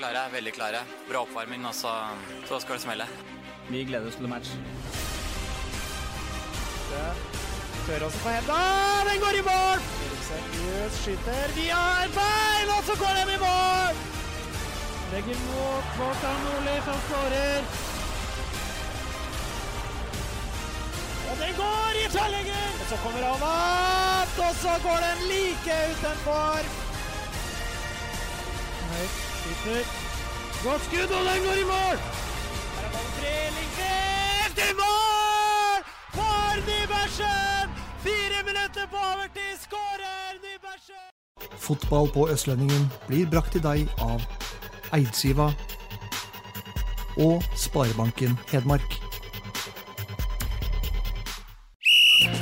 Klare, veldig klare. Bra oppvarming, og så, så skal det smelle. Vi gleder oss til match. Tør også på henda. Den går i mål! Seriøs skyter Vi har bein, og så går den i mål! Legger mot Kvartan Nordli, som skårer. Og den går i tverrlegger! Og så kommer han opp, og så går den like utenfor. Høyt, skyter. Godt skudd, og den går i mål! Her er ballen tre, Lindgren i mål! For Nybergsen! Fire minutter på overtid, skårer Nybergsen! Fotball på Østlendingen blir brakt til deg av Eidsiva og Sparebanken Hedmark.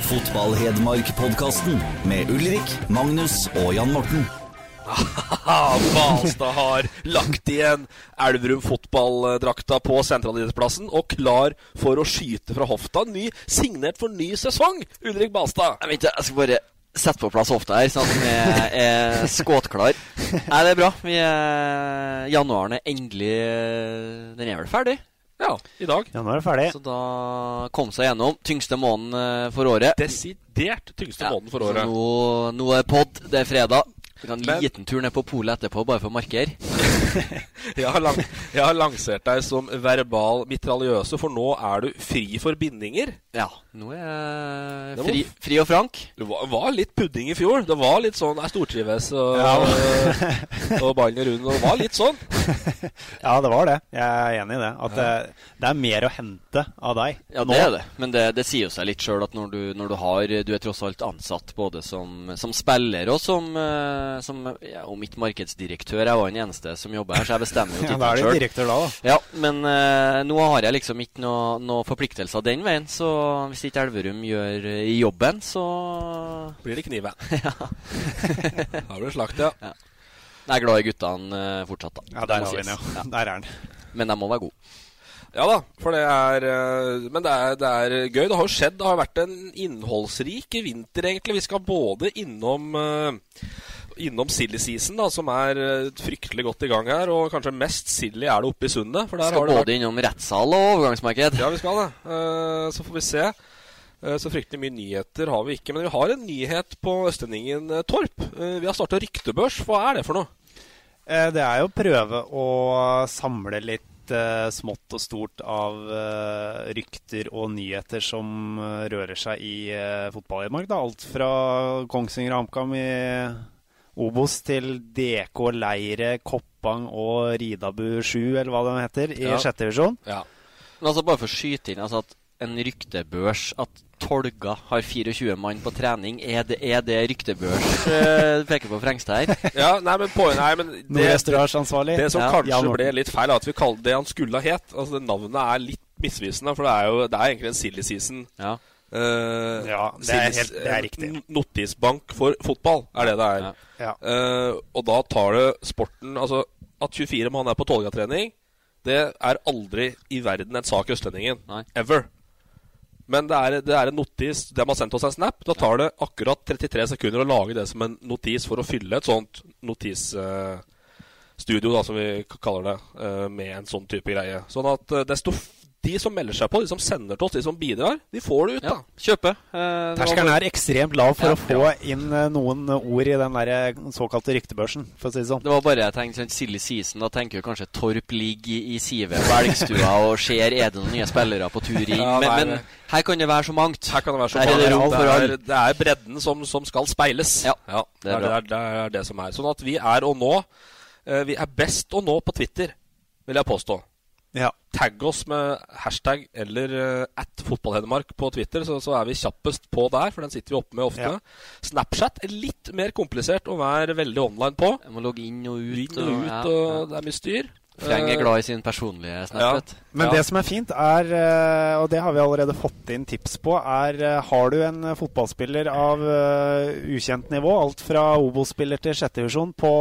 Fotball-Hedmark-podkasten med Ulrik, Magnus og Jan Morten. Balstad har lagt igjen Elverum fotballdrakta på sentralidrettsplassen og klar for å skyte fra hofta. Ny, signert for ny sesong, Ulrik Balstad. Jeg, vet, ikke, jeg skal bare sette på plass hofta her, sånn at vi er, er skåtklar. Nei, det er bra. Vi er, januaren er endelig Den er vel ferdig? Ja, i dag. Ja, nå er det ferdig. Så da kom seg gjennom. Tyngste måneden eh, for året. Desidert tyngste måneden for Så året. nå, nå er pod, det er fredag. Vi kan en liten tur ned på polet etterpå, bare for å markere. Jeg har, lang, jeg har lansert deg som verbal mitraljøse, for nå er du fri for bindinger. Ja, nå er jeg fri, fri og frank. Det var, var litt pudding i fjor. Det var litt sånn Jeg stortrives og, og ballen rund. Det var litt sånn. Ja, det var det. Jeg er enig i det. At det, det er mer å hente av deg. Ja, det er det. Men det, det sier jo seg litt sjøl at når du, når du har Du er tross alt ansatt både som, som spiller og som, eh, som ja, og mitt markedsdirektør, jeg var den eneste som jobber her, så jeg bestemmer jo Ja, da er det du direktør da, da. Ja, men eh, nå har jeg liksom ikke noen noe forpliktelser den veien, så hvis ikke Elverum gjør eh, jobben, så Blir det knive. ja. Da blir det slakt, ja. Jeg er glad i guttene eh, fortsatt, da. Ja, Det der må har vi den, sies. ja. Der er den. Men de må være gode. Ja da, for det er eh, Men det er, det er gøy. Det har jo skjedd. Det har vært en innholdsrik vinter, egentlig. Vi skal både innom eh, Innom silly season, da, som er eh, fryktelig godt i gang her. Og kanskje mest silly er det oppe i sundet. For der Skal har det både vært innom rettssal og overgangsmarked. Ja, vi skal det. Uh, så får vi se. Uh, Så fryktelig mye nyheter har vi ikke. Men vi har en nyhet på Østlendingen, Torp. Uh, Vi har starta ryktebørs. Hva er det for noe? Eh, Det er jo å prøve å samle litt smått og stort av rykter og nyheter som rører seg i uh, fotball-Hedmark. Alt fra Kongsvinger HamKam i Obos til DK Leire, Koppang og Ridabu 7, eller hva de heter, i Ja. sjette divisjon. Ja. Men altså bare for å skyte inn altså at en ryktebørs At Tolga har 24 mann på trening, er det, er det ryktebørs du peker på Frengstad her? ja nei, men på, nei, men det, ansvarlig. Det som Ja, kanskje ja, ble litt feil, er at vi kalte det han skulle ha het. Altså, Navnet er litt misvisende, for det er jo det er egentlig en silly season. Ja. Eh, Ja, det er helt- det er riktig. Notisbank for fotball er det det er. Ja. Ja. Uh, og da tar det sporten Altså, at 24 mann er på Tolga-trening, det er aldri i verden en sak i Østlendingen. Nei. Ever. Men det er, det er en notis De har sendt oss en snap. Da tar det akkurat 33 sekunder å lage det som en notis for å fylle et sånt notisstudio, da, som vi kaller det, eh, med en sånn type greie. Sånn at eh, desto de som melder seg på, de som sender til oss, de som bidrar, de får det ut, ja. da. Kjøpe. Eh, Terskelen er ekstremt lav for Ja, å få inn eh, noen ord i den der eh, såkalte ryktebørsen, for å si det sånn. Det var bare jeg tenkte sånn silly season. Da tenker jo kanskje Torp ligger i, i sivet på Elgstua og ser er det noen nye spillere på tur inn. Ja, men, men her kan det være så mangt. Her kan det være så mangt. mange. det det, er, det er bredden som, som skal speiles. Ja, det, det er er, det, er, det er det som er. Sånn at vi er å nå eh, Vi er best å nå på Twitter, vil jeg påstå. Ja. Tagg oss med hashtag eller uh, at fotballhedmark på Twitter, så, så, er vi kjappest på der, for den sitter vi oppe med ofte. Ja. Snapchat er litt mer komplisert å være veldig online på. Jeg må logge inn og ut. Inn og ut, ja, og det er mye styr. Freng er Eh, glad i sin personlige snap. Ja. Men Ja. det som er fint, er, eh, og det har vi allerede fått inn tips på, er eh, har du en fotballspiller av ukjent nivå, alt fra Obo-spiller til sjettedivisjon, på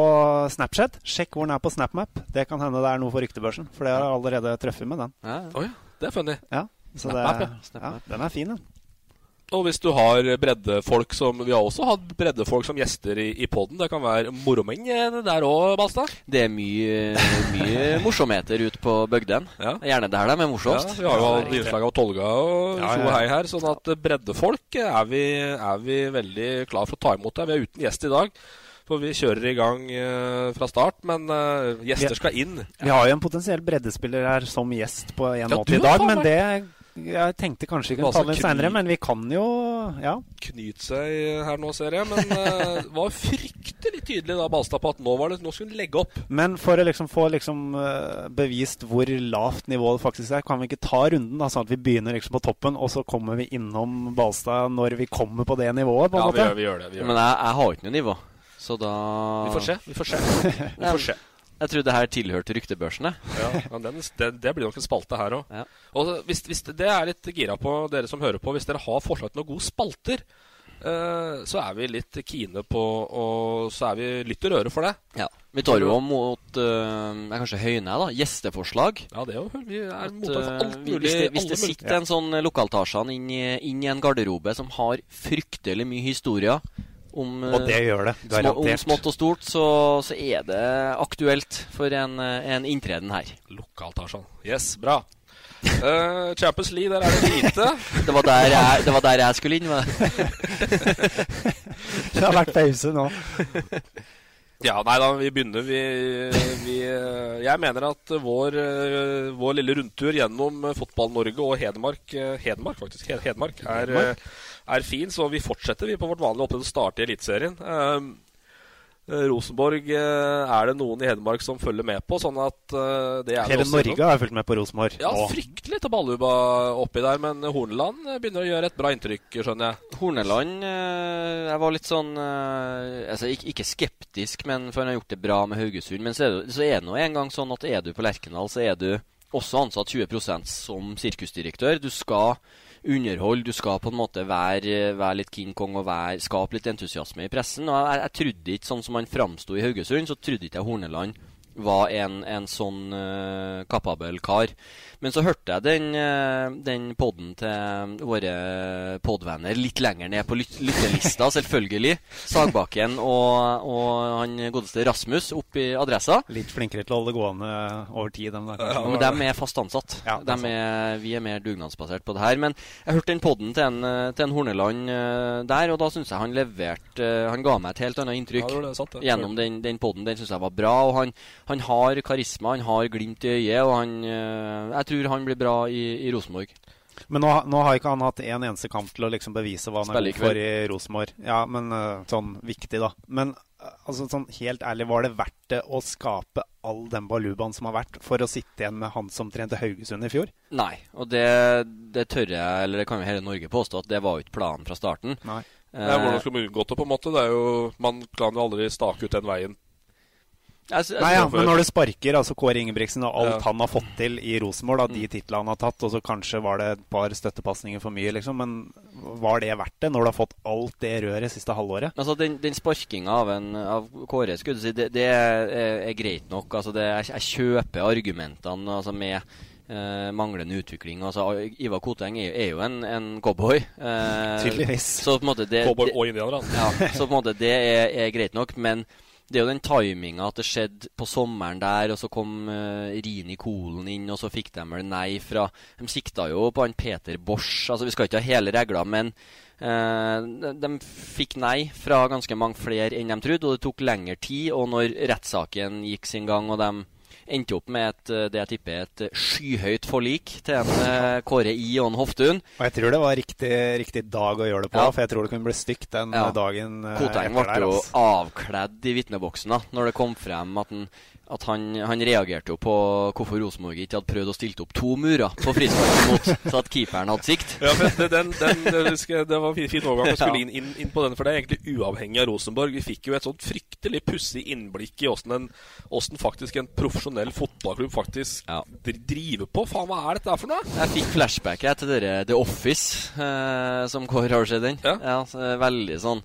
Snapchat, sjekk hvor den er på SnapMap. Det kan hende det er noe for ryktebørsen, for det har jeg allerede truffet med den. Ja, ja. Oi, det er funny. Ja, så SnapMap, det, ja. ja, den er fin, den. Og hvis du har breddefolk som Vi har også hatt breddefolk som gjester i, i poden. Det kan være moromenn eh, der òg, Balstad. Det er mye, mye morsomheter ute på bygdene. Ja. Det er Gjerne der de er Ja, morsomst. vi har jo hatt innslag av Tolga og Ja, ja. hei her. Sånn at breddefolk er vi, er vi veldig klar for å ta imot. her. Vi er uten gjest i dag. For vi kjører i gang uh, fra start, men uh, gjester skal inn. Vi har jo en potensiell breddespiller her som gjest på en Ja, måte i dag, men det jeg tenkte kanskje vi kunne ta den seinere, men vi kan jo Ja. Knyt seg her nå, ser jeg. Men uh, var fryktelig tydelig da, Balstad, på at nå, var det, nå skulle hun legge opp. Men for å liksom få liksom, eh, bevist hvor lavt nivået faktisk er, kan vi ikke ta runden, da, sånn at vi begynner liksom på toppen, og så kommer vi innom Balstad når vi kommer på det nivået? på en Ja, vi måte? gjør, vi gjør det. Vi, gjør Men jeg, jeg har ikke noe nivå. Så da vi får se. Vi får se. Vi får se. Jeg trodde det her tilhørte ryktebørsene. Ja, men den, det, det blir nok en spalte her òg. Ja. Og hvis, hvis det er litt gira på, dere som hører på, hvis dere har forslag til noen gode spalter, uh, så er vi litt kine på Og så er vi litt lytter røre for det. Ja. Vi tar jo mot uh, kanskje Høyne, da. Gjesteforslag. Ja, det er jo Vi er At, for alt eh, mulig. hvis det, hvis det sitter sitter en sånn lokaltasjan inn, i- inn i en garderobe som har fryktelig mye historier om, Og det eh, gjør det, små, om smått og stort, så, så er det aktuelt for en, eh, en inntreden her. Lokaltasjan. Yes, bra. Uh, Champions League, der er det lite. Det var der jeg, det var der jeg skulle inn. Med. Det har vært pause nå. Ja, nei da, vi begynner vi, vi eh, Jeg mener at vår, eh, vår lille rundtur gjennom eh, Fotball-Norge og Hedmark eh, Hedmark, faktisk. Hed- Hedmark er, Hedmark. Er fin, så vi fortsetter vi på vårt vanlige opplegg og starter i Eliteserien. Um, eh, Rosenborg eh, er det noen i Hedmark som følger med på, sånn at eh, det er det Hele også Norge har fulgt med på Rosenborg. Ja, nå. fryktelig til Balluba oppi der, men Horneland eh, begynner å gjøre et bra inntrykk, skjønner jeg. Horneland eh, Jeg var litt sånn eh, altså ikke, ikke skeptisk, men for han har gjort det bra med Haugesund. Men så er det, så er det nå en gang sånn at er du på Lerkendal, så er du også ansatt 20% som sirkusdirektør. Du skal underholde, du skal på en måte være, være litt King Kong og være, skape litt entusiasme i pressen. Og jeg, jeg trodde ikke, sånn som han framsto i Haugesund, så trodde ikke jeg Horneland var en, en sånn uh, kapabel kar. Men så hørte jeg den, uh, den podden til våre podvenner litt lenger ned på lyt lyttelista, selvfølgelig. Sagbakken og, og han godeste Rasmus opp i adressa. Litt flinkere til å holde det gående over tid. Dem, der. Ja, men de er fast ansatt. Ja, er er, vi er mer dugnadsbasert på det her. Men jeg hørte den podden til en, eh, til en Horneland uh, der, og da syns jeg han leverte Han ga meg et helt annet inntrykk Ja, det det, satt, gjennom den, den podden. Den syns jeg var bra. Og han, han har karisma, han har glimt i øyet, og han eh, Jeg tror han blir bra i, i Rosenborg. Men nå, nå har ikke han hatt en eneste kamp til å liksom bevise hva han er god for i Rosenborg. Ja, men øh, sånn viktig, da. Men øh, altså, sånn helt ærlig, var det verdt det å skape all den balubaen som har vært, for å sitte igjen med han som trente Haugesund i fjor? Nei, og det, det tør jeg, eller det kan jo hele Norge påstå, at det var jo ikke planen fra starten. Nei. Det Ja, hvordan skal man unngå det, på en måte? Det er jo, man kan jo aldri stake ut den veien. Jeg, jeg, Nei, ja, men når du sparker altså Kåre Ingebrigtsen og alt Ja. han har fått til i Rosenborg, da, de titlene han har tatt, og så kanskje var det et par støttepasninger for mye, liksom, men var det verdt det når du har fått alt det røret siste halvåret? Altså, Den, den sparkinga av, av Kåre skulle du si, det, det er, er greit nok. Altså, det, jeg, jeg kjøper argumentene altså, med eh, manglende utvikling. Altså, Ivar Koteng er, er jo en, en cowboy. eh, Tydeligvis. Så på en måte det, Cowboy det, og indianer, han. ja, så på en måte det er, er greit nok. Men det er jo den timinga at det skjedde på sommeren der, og så kom uh, Rini Kolen inn, og så fikk de vel nei fra De sikta jo på han Peter Bosch. Altså, vi skal ikke ha hele regla, men uh, de, fikk nei fra ganske mange flere enn de trodde, og det tok lengre tid. Og når rettssaken gikk sin gang, og de endte opp med et, det jeg tipper er et skyhøyt forlik til en eh, Kåre I og en Hoftun. Og jeg tror det var riktig, riktig dag å gjøre det på, Ja. for jeg tror det kunne bli stygt den Ja. dagen eh, Koteng ble jo altså. avkledd i vitneboksen da når det kom frem at, han, at han, han reagerte jo på hvorfor Rosenborg ikke hadde prøvd å stilte opp to murer på frisparket mot, så at keeperen hadde sikt. Ja, men det, den, den, det det var en fin, overgang. å skulle inn, inn, inn på den, for det er egentlig uavhengig av Rosenborg. Vi fikk jo et sånt fryktelig pussig innblikk i åssen en- faktisk en profesjonell fotballklubb faktisk ja. driver på. Faen, hva er dette for noe? Jeg fikk flashback jeg, til dere The Office, eh, som Kåre har sett den. Ja. er veldig sånn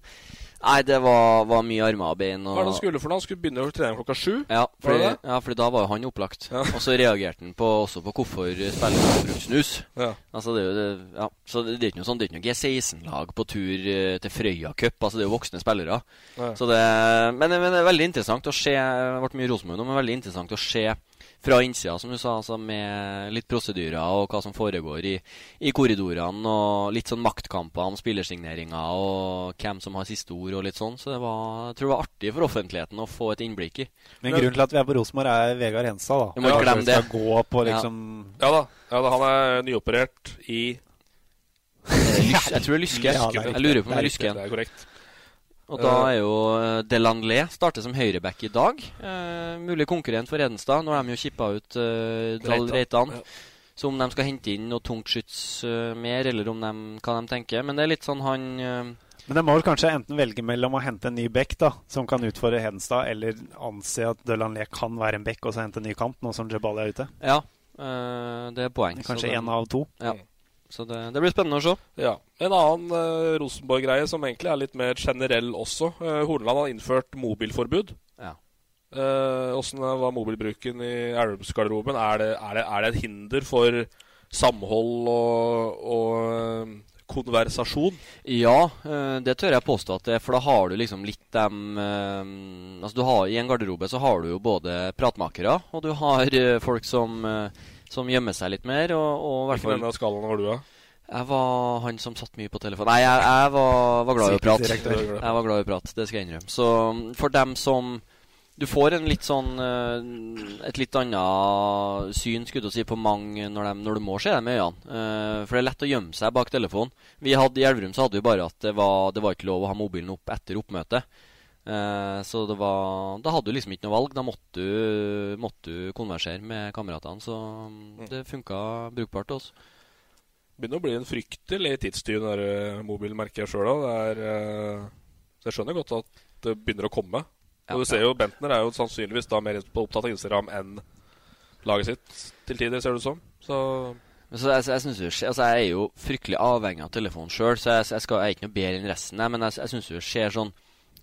Nei, det var, var mye armer og bein. Og... Hva er det han skulle for noe? Han skulle begynne å trene klokka sju? Ja, Var fordi, ja, fordi da var jo han opplagt. Og så reagerte han på, også på hvorfor spillerne han brukt snus. Ja. Altså det er jo det, ja. Så det, det er ikke noe sånn, det er ikke noe G16-lag på tur eh, til Frøya Cup. Altså det er jo voksne spillere. Ja. Så det, men, men det er veldig interessant å se Det ble mye Rosenborg nå, men veldig interessant å se fra innsida, som du sa, altså med litt prosedyrer og hva som foregår i, i korridorene, og litt sånn maktkamper om spillersigneringer og hvem som har siste ord og litt sånn. Så det var, jeg tror det var artig for offentligheten å få et innblikk i. Men grunnen til at vi er på Rosenborg, er Vegard Hensa, da. Du må ikke glemme det. gå på Ja. liksom Ja da. ja da. Han er nyoperert i jeg tror det er Lyske. Ja, det er jeg lurer på om det er Lyske. Det er korrekt. Og da er jo eh, Delanglé starter som høyreback i dag. Eh, mulig konkurrent for Edenstad. Nå har de jo kippa ut eh, Dahl Reitan, ja. Så om de skal hente inn noe tungtskyts uh, mer, eller om de, hva de tenker. Men det er litt sånn han uh, Men de må vel kanskje enten velge mellom å hente en ny bekk da, som kan utfordre Hedenstad, eller anse at Delanlé kan være en bekk og så hente en ny kant, nå som Jebali er ute. Ja, uh, det er poeng. Kanskje én av to. Ja. Så det, det blir spennende å se. Ja. En annen uh, Rosenborg-greie som egentlig er litt mer generell også. Uh, Horneland har innført mobilforbud. Ja. Åssen uh, var mobilbruken i Elvsgarderoben? Er, det- er, er det et hinder for samhold og, og eh, konversasjon? Ja, det tør jeg påstå at det er, for da har du liksom litt dem Altså har I en garderobe så har du jo både pratmakere, og du har folk som, som gjemmer seg litt mer, og, og hvert Hvilken fall ende av skalaen var du da? Jeg var han som satt mye på telefon. Nei, jeg, jeg var, var glad i å prate. Jeg var glad i å prate, det skal jeg innrømme. Så for dem som Du får en litt sånn eh, et litt annet syn skulle du si, på mange når, de, når du må se dem i øynene. Eh, for det er lett å gjemme seg bak telefonen. Vi hadde I Elverum så hadde vi bare at det var, det var ikke lov å ha mobilen opp etter oppmøtet. Eh, så det var Da hadde du liksom ikke noe valg. Da måtte du, måtte du konversere med kameratene. Så mm, det funka brukbart til oss. Begynner å bli en fryktelig tidstyv, den mobilen, merker jeg sjøl òg. Jeg skjønner godt at det begynner å komme. Og du ser jo Bentner er jo sannsynligvis da mer opptatt av Instagram enn laget sitt til tider, ser det ut som. Så så jeg, jeg, synes jo, altså jeg er jo fryktelig avhengig av telefonen sjøl, så jeg, jeg, skal, jeg er ikke noe bedre enn resten. Nei, men jeg, jeg syns det skjer sånn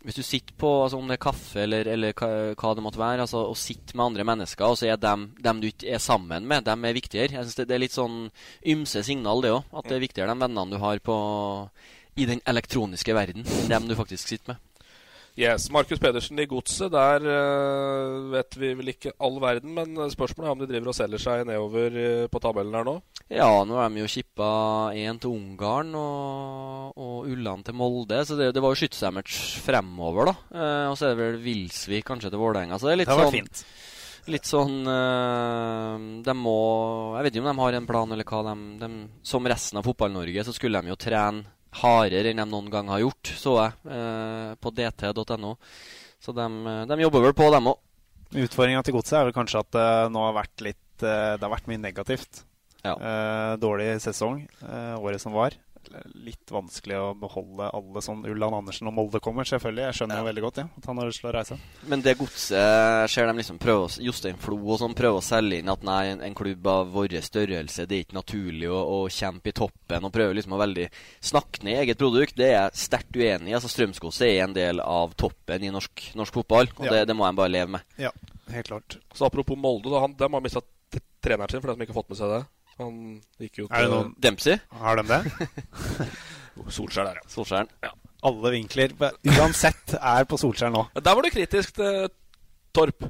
Hvis du sitter på altså om det er kaffe eller, eller hva, det måtte være, altså, og sitter med andre mennesker, og så er dem, dem du ikke er sammen med, dem er viktigere. Jeg synes det, det er litt sånn ymse signal, det òg. At det er viktigere de vennene du har på i den elektroniske verden, enn dem du faktisk sitter med. Yes, Markus Pedersen i Godset, der uh, vet vi vel ikke all verden, men spørsmålet er om de driver og selger seg nedover eh, på tabellen her nå? Ja, nå har de jo kippa én til Ungarn og, og Ulland til Molde, så det, det var jo skyttermatch fremover, da. Uh, og så er det vel Vilsvik kanskje til Vålerenga. Så det er litt Det sånn fint. Litt sånn De må Jeg vet ikke om de har en plan, eller hva de, de Som resten av Fotball-Norge, så skulle de jo trene hardere enn de noen gang har gjort, så jeg, eh, på dt.no. Så de, de jobber vel på, dem òg. Utfordringa til godset er vel kanskje at det nå har vært litt eh, Det har vært mye negativt. Eh, dårlig sesong eh, året som var. Litt vanskelig å beholde alle sånn Ulland Andersen og Molde kommer, selvfølgelig. Jeg skjønner jo veldig godt ja, at han har lyst til å reise. Men det godset ser de liksom prøve å Jostein Flo og sånn prøver å selge inn at nei, en, en klubb av vår størrelse, det er ikke naturlig å, å kjempe i toppen. Og prøver liksom å veldig snakke ned eget produkt. Det er jeg sterkt uenig i. Altså Strømsgodset er en del av toppen i norsk, norsk fotball, og Ja. det, det må en bare leve med. Ja, helt klart. Så apropos Molde, da, han, de har mista treneren sin, for de som ikke har fått med seg det. Han gikk jo Er det noen Dempsey? Har de det? Solskjær der, ja. Solskjæren. Ja. Alle vinkler, uansett, er på Solskjær nå. Der var du kritisk til Torp.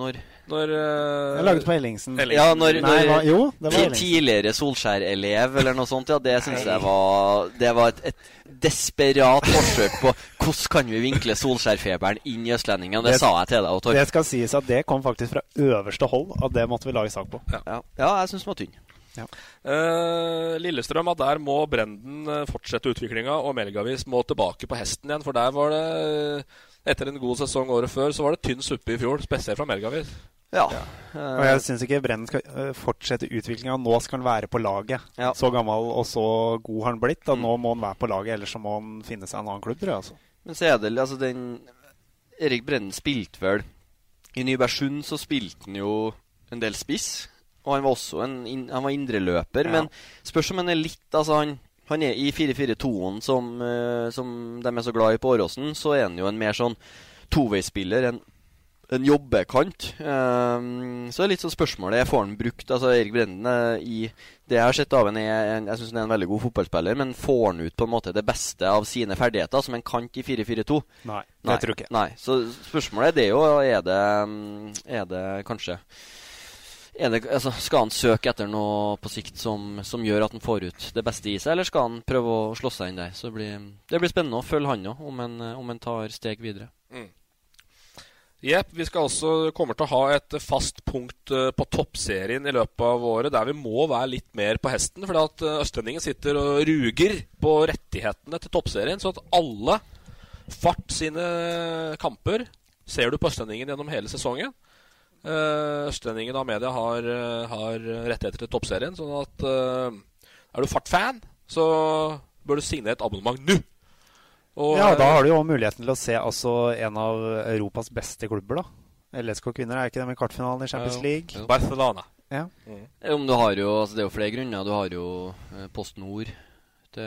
Når? Når uh, Jeg laget på Ellingsen. Ja, når, Nei, når jo, det var Ellingsen. tidligere Solskjær-elev eller noe sånt, ja, det syns jeg var Det var et, et desperat forsøk på hvordan kan vi vinkle Solskjær-feberen inn i Østlendingen. Det, Det- sa jeg til deg. Torp. Det skal sies at det kom faktisk fra øverste hold, og det måtte vi lage sak på. Ja, ja jeg syns den var tynn. Eh, Lillestrøm, at der må Brenden eh, fortsette utviklinga, og Melgavis må tilbake på hesten igjen. For der var det eh, Etter en god sesong året før, så var det tynn suppe i fjor. Spesielt fra Melgavis. Ja. Og jeg syns ikke Brennen skal fortsette utviklinga. Nå skal han være på laget. Ja. Så gammel og så god har han blitt. Da. nå må han være på laget, ellers så må han finne seg en annen klubb, tror jeg. Altså. Men så er det altså den Erik Brennen spilte vel I Nybergsund så spilte han jo en del spiss. Og han var også en han var indreløper. Ja. Men spørs om han er litt Altså, han, han er i 4-4-2-en som, uh, som de er så glad i på Åråsen, så er han jo en mer sånn toveispiller. En, en jobbekant. Um, så er litt sånn spørsmålet Får han brukt Altså Erik Brenden er i Det jeg har sett av er en, Jeg syns han er en veldig god fotballspiller, men får han ut på en måte det beste av sine ferdigheter som en kant i 4-4-2? Nei, det tror jeg ikke. Nei, Så spørsmålet er det jo Er det, mm, er det kanskje det, altså, Skal han søke etter noe på sikt som, som gjør at han får ut det beste i seg, eller skal han prøve å slå seg inn der? Så det blir, det blir spennende å følge han òg, om, om han tar steg videre. Jepp. Vi skal også kommer til å ha et fast punkt eh, på toppserien i løpet av året der vi må være litt mer på hesten. For at eh, Østlendingen sitter og ruger på rettighetene til toppserien. Så at alle Fart sine kamper ser du på Østlendingen gjennom hele sesongen. Eh, Østlendingen av media har, eh, har rettigheter til toppserien. Sånn at eh, er du Fart-fan, så bør du signere et abonnement nå. Og, Ja, da har du jo muligheten til å se altså, en av Europas beste klubber, da. LSK kvinner, er ikke det med kvartfinalen i Champions League? Ja, Barcelona. Ja. Mm. Om du har jo, altså Det er jo flere grunner. Du har jo eh, Post Nord. Det,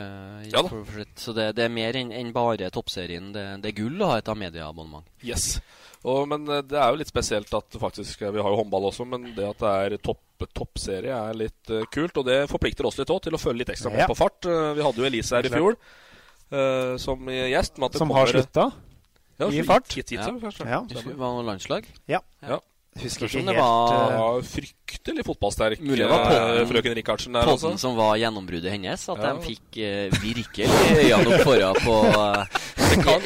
Ja da. for, for, så det, det er mer enn en bare toppserien. Det, det er gull å ha et Amedia-abonnement. Yes. Og, men eh, det er jo litt spesielt at faktisk eh, Vi har jo håndball også, men det at det er topp, toppserie, er litt uh, kult. Og det forplikter oss litt òg til å følge litt ekstra med Ja. på fart. Uh, vi hadde jo Elise her i fjor uh, som gjest. som kommer, har slutta Ja, i fart. Gitt, gitt, ja. kanskje. Ja. Det var noe landslag? Ja. Ja. Husker ikke det helt var- eh, fryktelig fotballsterk Mulig det var eh, podden- frøken Rikardsen der også. Podden som var gjennombruddet hennes. At Ja. de fikk uh, virkelig øynene opp foran på uh,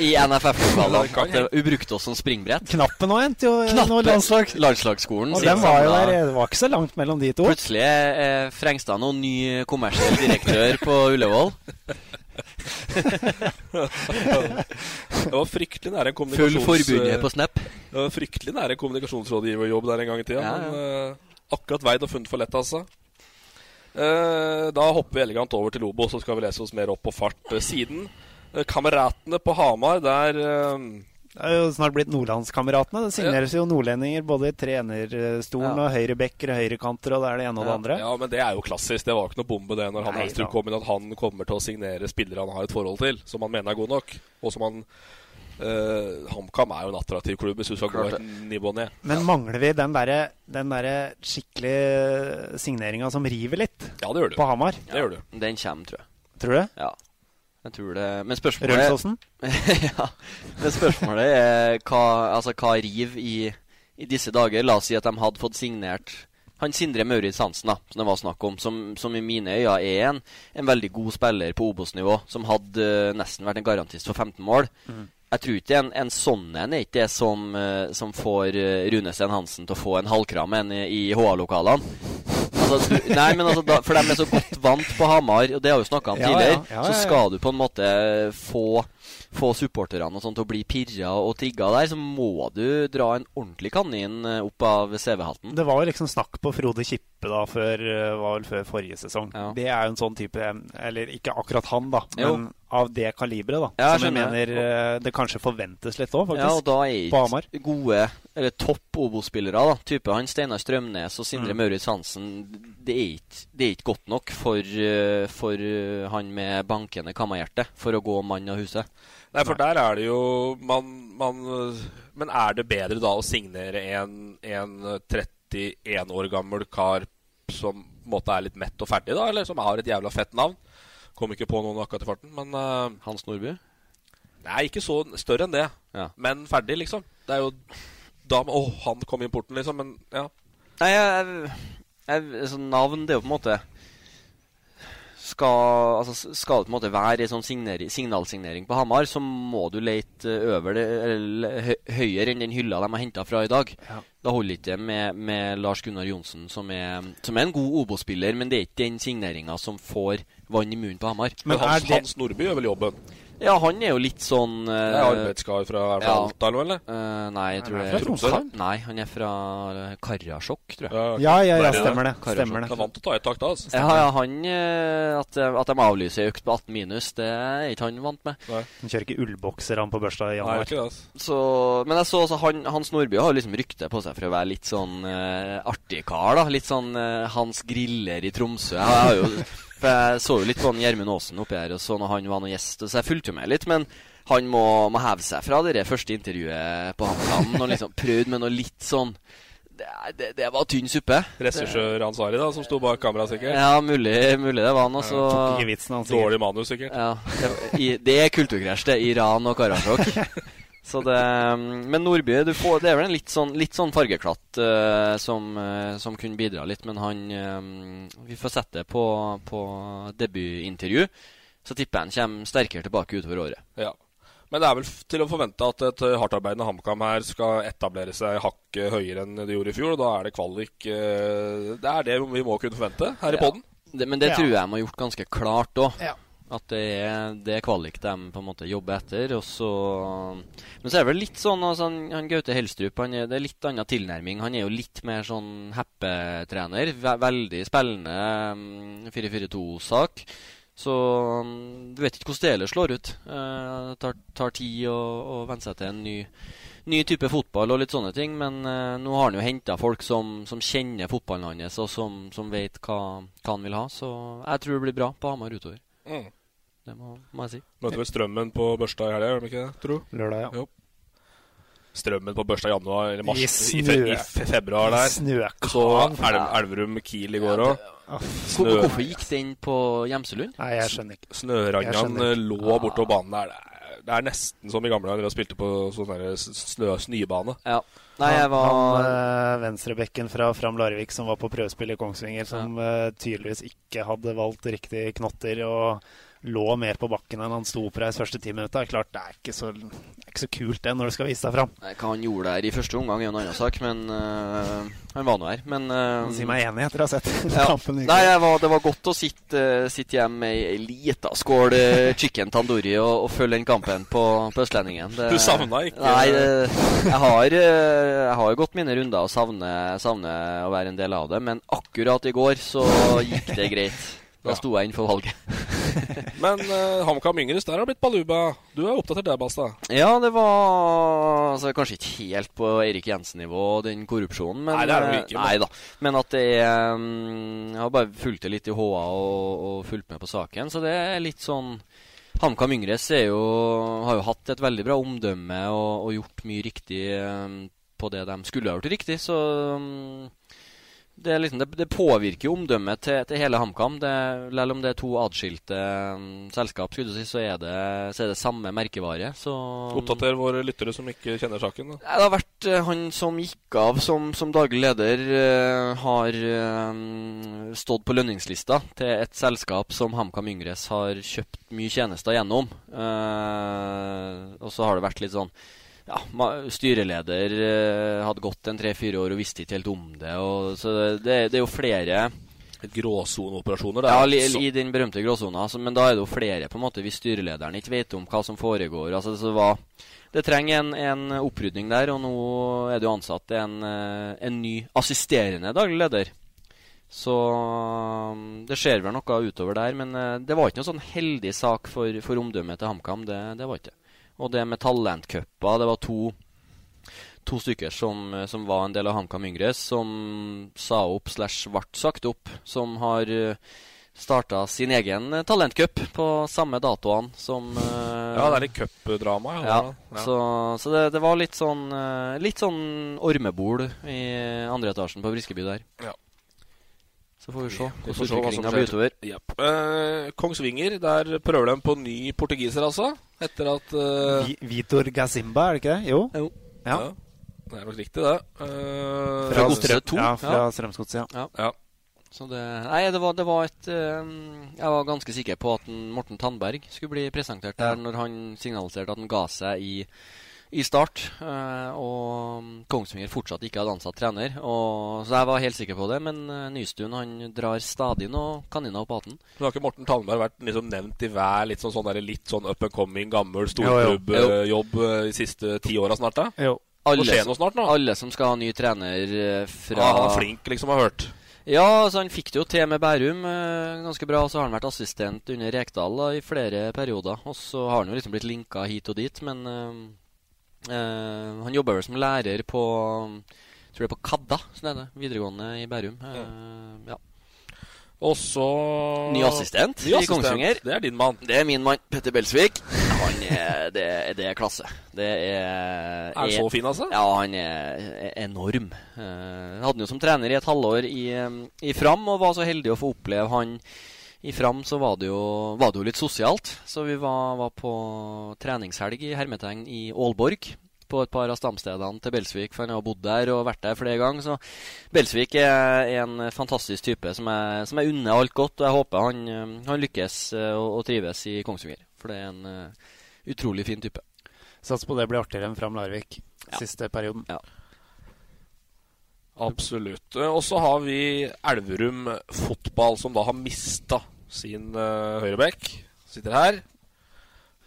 i, i NFF-lokalene. At det- Hun brukte oss som springbrett. Knappen òg endte jo Knappen. noe landslag. Landslagsskolen. Og den var jo der, det var ikke så langt mellom de to. Plutselig er Frengstad noen ny kommersiell direktør på Ullevål. Det var fryktelig nære en Full forbundet på Snap. Det var fryktelig nære en kommunikasjonsrådgiverjobb der en gang i tida. Ja, Men uh, akkurat veid og funnet for lett, altså. Uh, da hopper vi elegant over til Lobo, så skal vi lese oss mer opp på fart. Eh, siden Kameratene på Hamar, der Det er jo snart blitt Nordlandskameratene. Det signeres jo nordlendinger både i trenerstolen Ja. og høyrebekker og høyrekanter, og det er det ene og det andre. Ja, men det er jo klassisk. Det var ikke noe bombe det når han Nei kom inn, at han kommer til å signere spillere han har et forhold til, som han mener er god nok. Og som han Uh, HamKam er jo en attraktiv klubb hvis du skal gå et nivå ned. Men mangler vi den derre der skikkelig signeringa som river litt Ja, det gjør du. på Hamar? Det gjør du. Den kommer, tror jeg. Tror du det? Ja. Jeg tror det Men spørsmålet Rølsåsen? ja. Men spørsmålet er hva, altså, hva riv i, i disse dager? La oss si at de hadde fått signert han Sindre Maurits Hansen, da, som det var snakk om, som, som i mine øyne er en, en veldig god spiller på Obos-nivå, som hadde uh, nesten vært en garantist for 15 mål. Jeg tror ikke en, en sånn en er ikke det som, uh, som får uh, Rune Sten Hansen til å få en halvkram en i, i HA-lokalene. Altså, du, nei, men altså, da, for de er så godt vant på Hamar, og det har vi snakka om tidligere, så skal du på en måte få, få supporterne og sånt til å bli pirra og trigga der, så må du dra en ordentlig kanin eh, opp av CV-hatten. Det var jo liksom snakk på Frode Kippe da før, eh, var vel før forrige sesong. Ja. Det er jo en sånn type Eller ikke akkurat han, da, Jo. men av det kaliberet, da. Ja, jeg som jeg mener eh, det kanskje forventes litt òg, Ja, og da er ikke gode, eller topp Obo-spillere, da, type han Steinar Strømnes og Sindre Mm. Maurits Hansen, det er ikke, det er ikke godt nok for, for han med bankende kammerhjerte for å gå mann av huset. Nei, for der er det jo man, man, Men er det bedre da å signere en, en øh, 31 år gammel kar som på en måte er litt mett og ferdig, da? Eller som har et jævla fett navn? Kom ikke på noen akkurat i farten, men uh, Hans Nordby? Nei, ikke så større enn det. Ja. Men ferdig, liksom. Det er jo da Å, han kom inn porten, liksom. Men ja. Nei, jeg, jeg, sånn navn, det er jo på en måte skal, altså, skal det på en måte være en sånn signeri, signalsignering på Hamar, så må du lete over det, eller hø, høyere enn den hylla de har henta fra i dag. Ja. Da holder det ikke med, med Lars Gunnar Johnsen, som er, som er en god Obo-spiller, men det er ikke den signeringa som får vann i munnen på Hamar. Men Hans, det... Hans Nordby gjør vel jobben? Ja, han er jo litt sånn uh, Det er arbeidskar fra, fra ja. Alta, eller? Uh, nei, jeg tror han er fra Tromsø? Nei, han er fra Karasjok, tror jeg. Ja, ja, ja, stemmer det. Stemmer det. Han vant å ta et tak da, altså. Ja, ja, han uh, at, at, de avlyser økt på 18 minus, det er ikke han vant med. Nei. Han kjører ikke ullbokser han på børsta i januar. Nei, ikke det, altså. Så, men jeg så altså, han, Hans Nordby har liksom rykte på seg for å være litt sånn artig kar, da. Litt sånn Hans Griller i Tromsø. Jeg har jo for Jeg så jo litt på Gjermund Aasen oppi her og så når han var noen gjest, så jeg fulgte jo med litt. Men han må, må heve seg fra det første intervjuet på HamKam. Og liksom prøvd med noe litt sånn det, det, det var tynn suppe. Regissør Ansari, da, som sto bak kameraet, sikkert? Ja, mulig, mulig det var han. Også. Ja, vitsen, Dårlig manus, sikkert. Ja, det, det er kulturkrasj, det. Iran og Karasjok. Så det, men Nordby får, det er vel en litt sånn, litt sånn fargeklatt uh, som, uh, som, kunne bidra litt. Men han uh, Vi får sette det på, på debutintervju. Så tipper jeg han kommer sterkere tilbake utover året. Ja. Men det er vel til å forvente at et hardtarbeidende HamKam her skal etablere seg hakket høyere enn de gjorde i fjor. og Da er det kvalik Det er det vi må kunne forvente her i poden. men det ja. tror jeg de har gjort ganske klart òg. Ja. At det er, det kvalik de på en måte jobber etter. Og så, men så er det vel litt sånn altså, han, han Gaute Helstrup han er, Det er litt annen tilnærming. Han er jo litt mer sånn heppetrener. Veldig spillende 4-4-2-sak. Så du vet ikke hvordan det ellers slår ut. Det tar, tar, tid å, å venne seg til en ny, ny, type fotball og litt sånne ting. Men uh, nå har han jo henta folk som, som, kjenner fotballen hans, og som, som vet hva, hva, han vil ha. Så jeg tror det blir bra på Hamar utover. Mm. Det må, må, jeg si. Møter vel Strømmen på Børstad i helga, gjør de ikke det? Tro? Lørdag, ja. Jo. Strømmen på Børstad i januar eller mars I, snø, i, fe, i februar der. Snøkan. Så Elv, Elverum Kiel i går òg. Ja. Hvorfor gikk den på Gjemselund? Nei, jeg skjønner ikke. Snørangan lå bortover banen der. Det er nesten som i gamle dager da vi spilte på sånn snø, snøbane. Ja. Nei, jeg var Han øh, venstrebekken fra Fram Larvik som var på prøvespill i Kongsvinger, som ja. øh, tydeligvis ikke hadde valgt riktig knotter. og lå mer på bakken enn han sto oppreist første ti minutter. Klart, det er, ikke så, er ikke så kult det når du skal vise deg fram. Hva han gjorde der i første omgang, er en annen sak, men uh, han var nå her. Men uh, Si meg enig etter å ha sett ja. kampen. Nei, var, det var godt å sitte, uh, sitte hjemme med ei lita skål chicken tandori og, og, følge den kampen på, på Østlendingen. Det, du savna ikke Nei, jeg, har, jeg har gått mine runder og savner, savner å være en del av det, men akkurat i går så gikk det greit. Da sto jeg inn for valget. Men uh, HamKam Yngres, der har det blitt baluba. Du er oppdatert der, Basta? Ja, det var altså, Kanskje ikke helt på Erik Jensen-nivå, den korrupsjonen. Men, nei, det er det ikke. Men... Nei, da. men at det er um, Jeg har bare fulgt det litt i HA og, og, fulgt med på saken, så det er litt sånn HamKam Yngres jo, har jo hatt et veldig bra omdømme og, og gjort mye riktig um, på det de skulle ha gjort riktig, så um, det, liksom, det, det, påvirker jo omdømmet til, til hele HamKam. Selv om det er to atskilte um, selskap, si, så, er det, så, er det, samme merkevare. Så, Oppdater våre lyttere som ikke kjenner saken. Da. Det har vært uh, han som gikk av som, som daglig leder, uh, har uh, stått på lønningslista til et selskap som HamKam Yngres har kjøpt mye tjenester gjennom. og så har det vært litt sånn ja, styreleder uh, hadde gått en tre-fire år og visste ikke helt om det. Og, så det, det, er jo flere Gråsoneoperasjoner? Ja, i, i, den berømte gråsona. Men da er det jo flere, på en måte, hvis styrelederen ikke vet om hva som foregår. Altså, det, var, det trenger en, en opprydning der, og nå er det jo ansatt en, eh, en ny assisterende daglig leder. Så um, det skjer vel noe utover der, men uh, det var ikke noen sånn heldig sak for, for omdømmet til HamKam. Det, det var ikke det. Og det med talentcuper. Det var to, to stykker som, som, var en del av HamKam Yngre, som sa opp slash ble sagt opp. Som har eh, starta sin egen talentcup på samme datoene som uh, Ja, det er litt cupdrama. Ja, ja. ja. Så, så det, det, var litt sånn uh, Litt sånn ormebol i andre etasjen på Briskeby der. Ja. Så får vi se hvordan utviklinga blir utover. Yep. Eh, Kongsvinger, der prøver de på ny portugiser, altså? Etter at eh... Vitor Gazimba, er det ikke det? Jo. jo. Ja. Det er nok riktig, det. Eh... Fra fra, Strøm- 2. Ja, fra Strømsgodset, ja. Ja. Så det, nei, det var, det var et øh, Jeg var ganske sikker på at Morten Tandberg skulle bli presentert der når han signaliserte at han ga seg i, i start. eh, og Kongsvinger fortsatt ikke hadde ansatt trener. Og, så jeg var helt sikker på det. Men uh, Nystuen han drar stadig noen kaniner opp hatten. Men har ikke Morten Tandberg vært liksom nevnt i hver litt sånn, sånn der, litt sånn up and coming, gammel Jo, jo. storklubbjobb uh, de siste ti åra snart? da? Jo. Alle, skje noe snart nå? alle som skal ha ny trener eh, fra Ja, han er flink, liksom, har hørt. Ja, altså han fikk det jo til med Bærum eh, ganske bra. Og så har han vært assistent under Rekdal da, i flere perioder. Og så har han jo liksom blitt linka hit og dit, men eh, eh, han jobber vel som lærer på jeg tror det er på Kadda, sånn er det, videregående i Bærum. Uh, ja. Og så Ny assistent Ny i assistent. Kongsvinger. Det er din mann. Det er min mann, Petter Belsvik. Han er, det, det er klasse. Det er Er han så fin, altså? Ja, han er enorm. Uh, hadde han jo som trener i et halvår i, i Fram, og var så heldig å få oppleve han i Fram. Så var det jo, var det jo litt sosialt. Så vi var, var på treningshelg i hermetegn i Aalborg. På et par av stamstedene til Belsvik, for han har bodd der og vært der flere ganger. Så Belsvik er en fantastisk type som jeg, som jeg unner alt godt. Og jeg håper han, han lykkes eh, og, og trives i Kongsvinger. For det er en uh, utrolig fin type. Sats på det blir artigere enn Fram Larvik Ja. siste perioden. Ja. Absolutt. Og så har vi Elverum fotball, som da har mista sin uh, høyreback. Sitter her.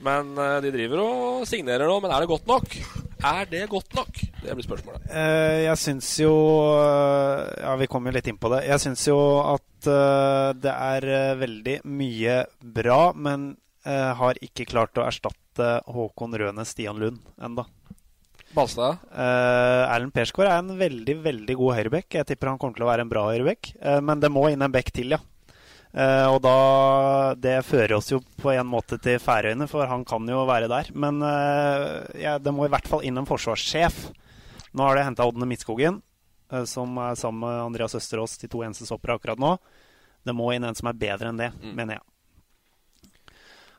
Men uh, de driver og signerer nå. Men er det godt nok? Er det godt nok? Det blir spørsmålet. Uh, jeg syns jo Ja, vi kommer jo litt inn på det. Jeg syns jo at uh, det er veldig mye bra, men har ikke klart å erstatte Håkon Røne Stian Lund enda. Balstad? Uh, Erlend Persgaard er en veldig veldig god høyrebekk. Jeg tipper han kommer til å være en bra høyrebekk. Uh, men det må inn en bekk til, ja. Uh, og da Det fører oss jo på en måte til Færøyene, for han kan jo være der. Men ja, det må i hvert fall inn en forsvarssjef. Nå har de henta Ådne Midtskogen, som er sammen med Andreas Østerås, de to eneste stoppere akkurat nå. Det må inn en som er bedre enn det, mener jeg.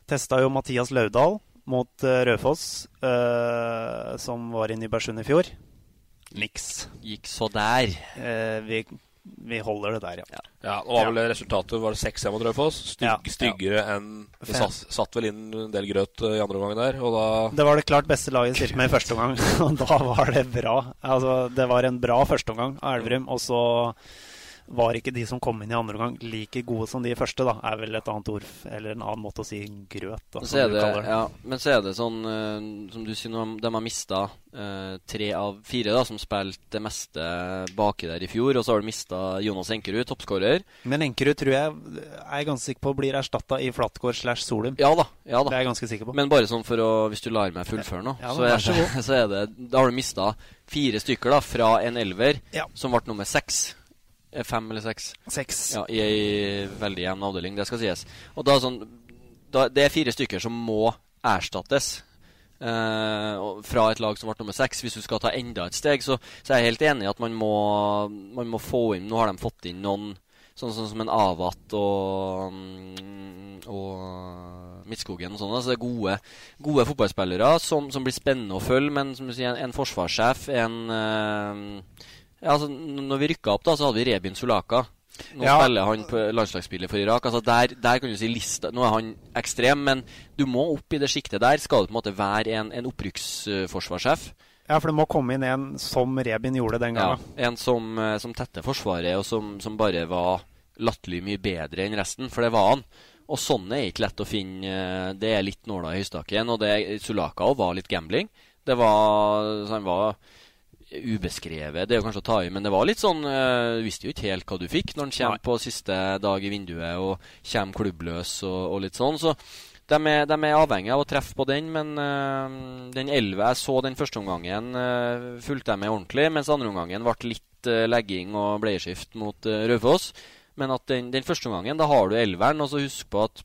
Testa jo Mathias Laudal mot Rødfoss, Raufoss, eh, som var i Nybergsund i fjor. Niks. Gikk så der. Eh, vi, vi holder det der, ja. Ja, nå var vel resultatet var det 6-1 mot Rødfoss. Styg, Ja. Styggere enn Det satt, satt vel inn en del grøt eh, i andre omgang der, og da Det var det klart beste laget stilte med i første omgang, og da var det bra. Altså, det var en bra førsteomgang av Elverum, og så var ikke de som kom inn i andre omgang like gode som de første, da. Er vel et annet ord, eller en annen måte å si grøt, da, som du det, kaller det. ja, men så er det sånn, uh, som du sier, de har mista tre av fire da, som spilte det meste baki der i fjor, og så har de mista Jonas Enkerud, toppskårer. Men Enkerud tror jeg er jeg ganske sikker på blir erstatta i Flatgård slash Solum. Ja da. ja da Det er jeg ganske sikker på. Men bare sånn for å Hvis du lar meg fullføre nå, Ja, så, er så så er det Da har du mista fire stykker da fra en elver Ja. som ble nummer seks. Eh, Fem eller seks. Seks. Ja, I ei veldig jevn avdeling, det skal sies. Og da sånn da, Det er fire stykker som må erstattes. Uh, fra et lag som ble nummer seks. Hvis du skal ta enda et steg, så, så er jeg helt enig i at man må, man må få inn Nå har de fått inn noen sånn, sånn som en Avat og, og Midtskogen og sånn. Altså det er gode, gode fotballspillere som, som blir spennende å følge, men som du sier, en, en forsvarssjef, en eh, ja, altså, når vi rykka opp, da, så hadde vi Rebin Sulaka. Nå Ja. spiller han på landslagsspillet for Irak. Altså der, der kan du si lista Nå er han ekstrem, men du må opp i det sjiktet der. Skal du på en måte være en, en opprykksforsvarssjef. Ja, for det må komme inn en som Rebin gjorde den gangen. Ja, en som, eh, som tetter Forsvaret, og som, som bare var latterlig mye bedre enn resten. For det var han. Og sånne er ikke lett å finne. eh, Det er litt nåla i høystakken. Og det, Sulaka òg var litt gambling. Det var, han var ubeskrevet. Det er jo kanskje å ta i, men det var litt sånn eh, Du visste jo ikke helt hva du fikk når han kommer Nei. på siste dag i vinduet og kommer klubbløs og, og litt sånn. Så de er, de er avhengig av å treffe på den, men uh, den elleve jeg så den første omgangen, uh, fulgte jeg med ordentlig, mens andre omgangen ble litt uh, legging og bleieskift mot uh, Raufoss. Men at den, den første omgangen, da har du elveren, og så husk på at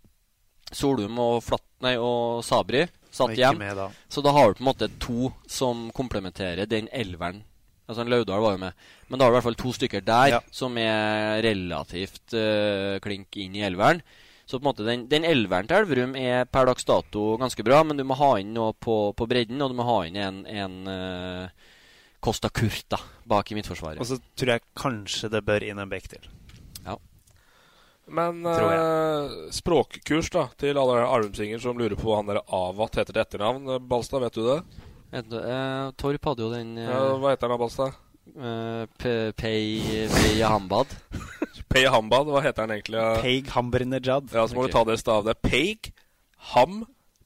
Solum og, Flatt, nei, og Sabri satt hjem. med da. Så da har du på en måte to som komplementerer den elveren. Altså en Laudal var jo med. Men da har du i hvert fall to stykker der Ja. som er relativt uh, klink inn i elveren. Så på en måte den, den elveren til Elverum er per dags dato ganske bra, men du må ha inn noe på, på bredden, og du må ha inn en, en uh, Costa Curta bak i midtforsvaret. Og så tror jeg kanskje det bør inn en bekk til. Men eh, språkkurs da til alle armsinger som lurer på hva han der Avat heter til etternavn. Eh, Balstad, vet du det? Et, uh, Torp hadde jo den uh, Ja, hva heter han da, Balstad? eh, Pe- Pei Pei Hambad. Pei Hambad, hva heter han egentlig? Peig Hambernejad. Ja, så må okay. vi ta det stavet. Peig Ham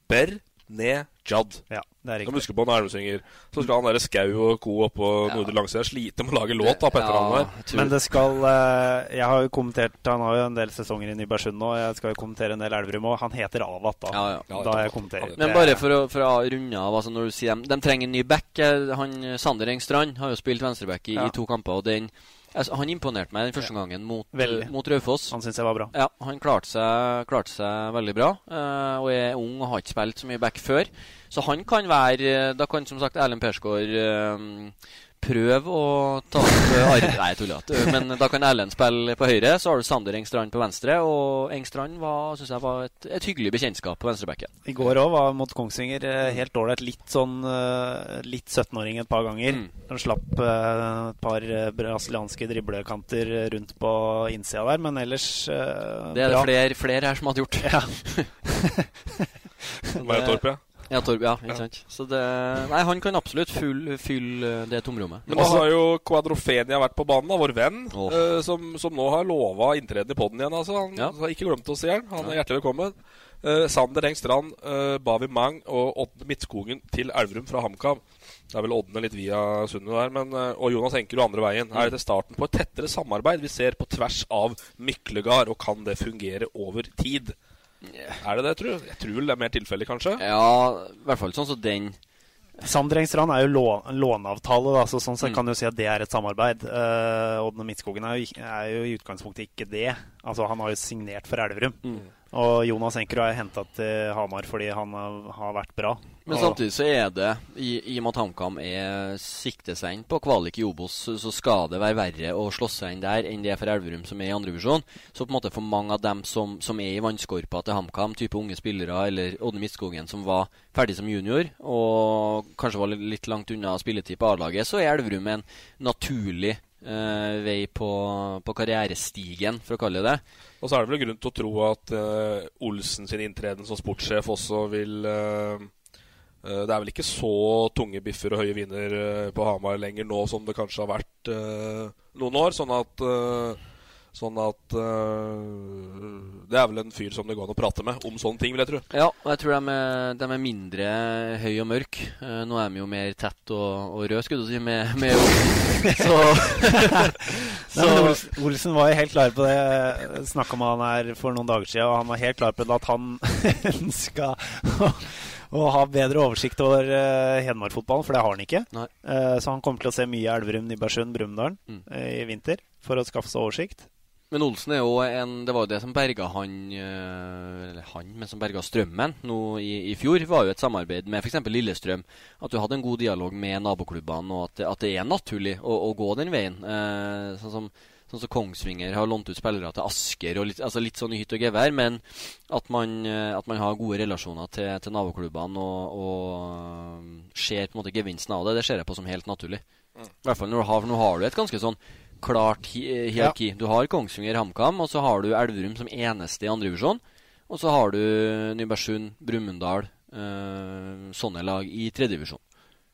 Ber Ne Jad. Ja, det er riktig. huske på en armsinger. Så skal han derre Skau og co. oppå Ja. Nordre Langsida slite med å lage låt da på etternavnet der. tror- Men det skal eh, Jeg har jo kommentert Han har jo en del sesonger i Nybergsund nå. Jeg skal jo kommentere en del Elverum òg. Han heter Avat, da. Ja, ja. Ja, da jeg kommenterer. Men bare for å, for å runde av altså når du sier de, de trenger en ny back eh, Han, Sander Engstrand har jo spilt venstreback i, Ja. i to kamper. Og den, altså, Han imponerte meg den første gangen mot, Veldig. eh, mot Raufoss. Han syns jeg var bra. Ja, han klarte seg, klarte seg veldig bra. Uh, og er ung og har ikke spilt så mye back før. Så han kan være eh, Da kan som sagt Erlend Persgaard eh, prøve å ta opp eh, arv... Nei, jeg tuller. Men da kan Erlend spille på høyre, så har du Sander Engstrand på venstre. Og Engstrand var, synes jeg var et, et hyggelig bekjentskap på venstrebacken. I går òg var mot Kongsvinger eh, helt ålreit. Litt sånn eh, Litt 17-åring et par ganger. Mm. Han slapp et par brasilianske driblekanter rundt på innsida der, men ellers bra. Det er det flere, flere her som hadde gjort. Ja. Bare Torp, ja. Ja, Torb, ja, ikke sant. Så det Nei, han kan absolutt fylle, det tomrommet. Men da har jo Quadrofenia vært på banen, da, vår venn, oh. eh, som, som nå har lova inntreden i poden igjen. Altså. Han Ja. har ikke glemt å si den. Han er hjertelig velkommen. Eh, Sander Engstrand, eh, Bavi Mang og Odne Midtskogen til Elverum fra HamKam. Det er vel Odne litt via sundet der, men, eh, og Jonas Enkerud andre veien. Her Er dette starten på et tettere samarbeid vi ser på tvers av Myklegard, og kan det fungere over tid? Er det det, tror du? Jeg tror vel det er mer tilfeldig, kanskje? Ja, i hvert fall sånn som den Sander Engstrand er jo lån, låneavtale, da, så sånn sett Mm. kan du si at det er et samarbeid. Uh, Odne Midtskogen er jo, er jo i utgangspunktet ikke det. Altså Han har jo signert for Elverum. Mm. Og Jonas Enkerud er henta til Hamar fordi han har, vært bra. Men samtidig så er det, i, i og med at HamKam er sikter seg inn på kvalik i Obos, så- skal det være verre å slå seg inn der enn det er for Elverum, som er i andrevisjon. Så på en måte for mange av dem som, som er i vannskorpa til HamKam, type unge spillere, eller Odne Midtskogen, som var ferdig som junior, og kanskje var litt langt unna spilletid på A-laget, så er Elverum en naturlig eh, vei på, på karrierestigen, for å kalle det det. Og så er det vel grunn til å tro at uh, Olsen sin inntreden som sportssjef også vil eh, Det er vel ikke så tunge biffer og høye viner på Hamar lenger nå som det kanskje har vært noen år. Sånn at Sånn at uh, Det er vel en fyr som det går an å prate med om sånne ting, vil jeg tro. Ja, og jeg tror de er, de er mindre høy og mørk. Uh, nå er de jo mer tett og, og rød, skulle du si, med, med Så, Nei, men Olsen, var jo helt klar på det. Snakka med han her for noen dager siden, og han var helt klar på det at han ønska å, ha bedre oversikt over uh, Hedmark-fotballen, for det har han ikke. Nei. Eh, så han kommer til å se mye Elverum, Nybergsund, Brumunddal Mm. uh, i vinter for å skaffe seg oversikt. Men Olsen er jo en Det var jo det som berga han eh, Eller han, men som berga Strømmen nå i, i fjor, var jo et samarbeid med f.eks. Lillestrøm. At du hadde en god dialog med naboklubbene, og at, at det er naturlig å, å gå den veien. Eh, sånn som Sånn som Kongsvinger har lånt ut spillere til Asker, og litt, altså litt sånn i hytt og gevær. Men at man, eh, at man har gode relasjoner til, til naboklubbene og, og eh, ser på en måte gevinsten av det, det ser jeg på som helt naturlig. I hvert fall når du har, for nå har du et ganske sånn klart hi eh, hierarki. Du har Kongsvinger, HamKam, og så har du Elverum som eneste i andrevisjon. Og så har du Nybergsund, Brumunddal, øh, sånne lag i tredjedivisjon.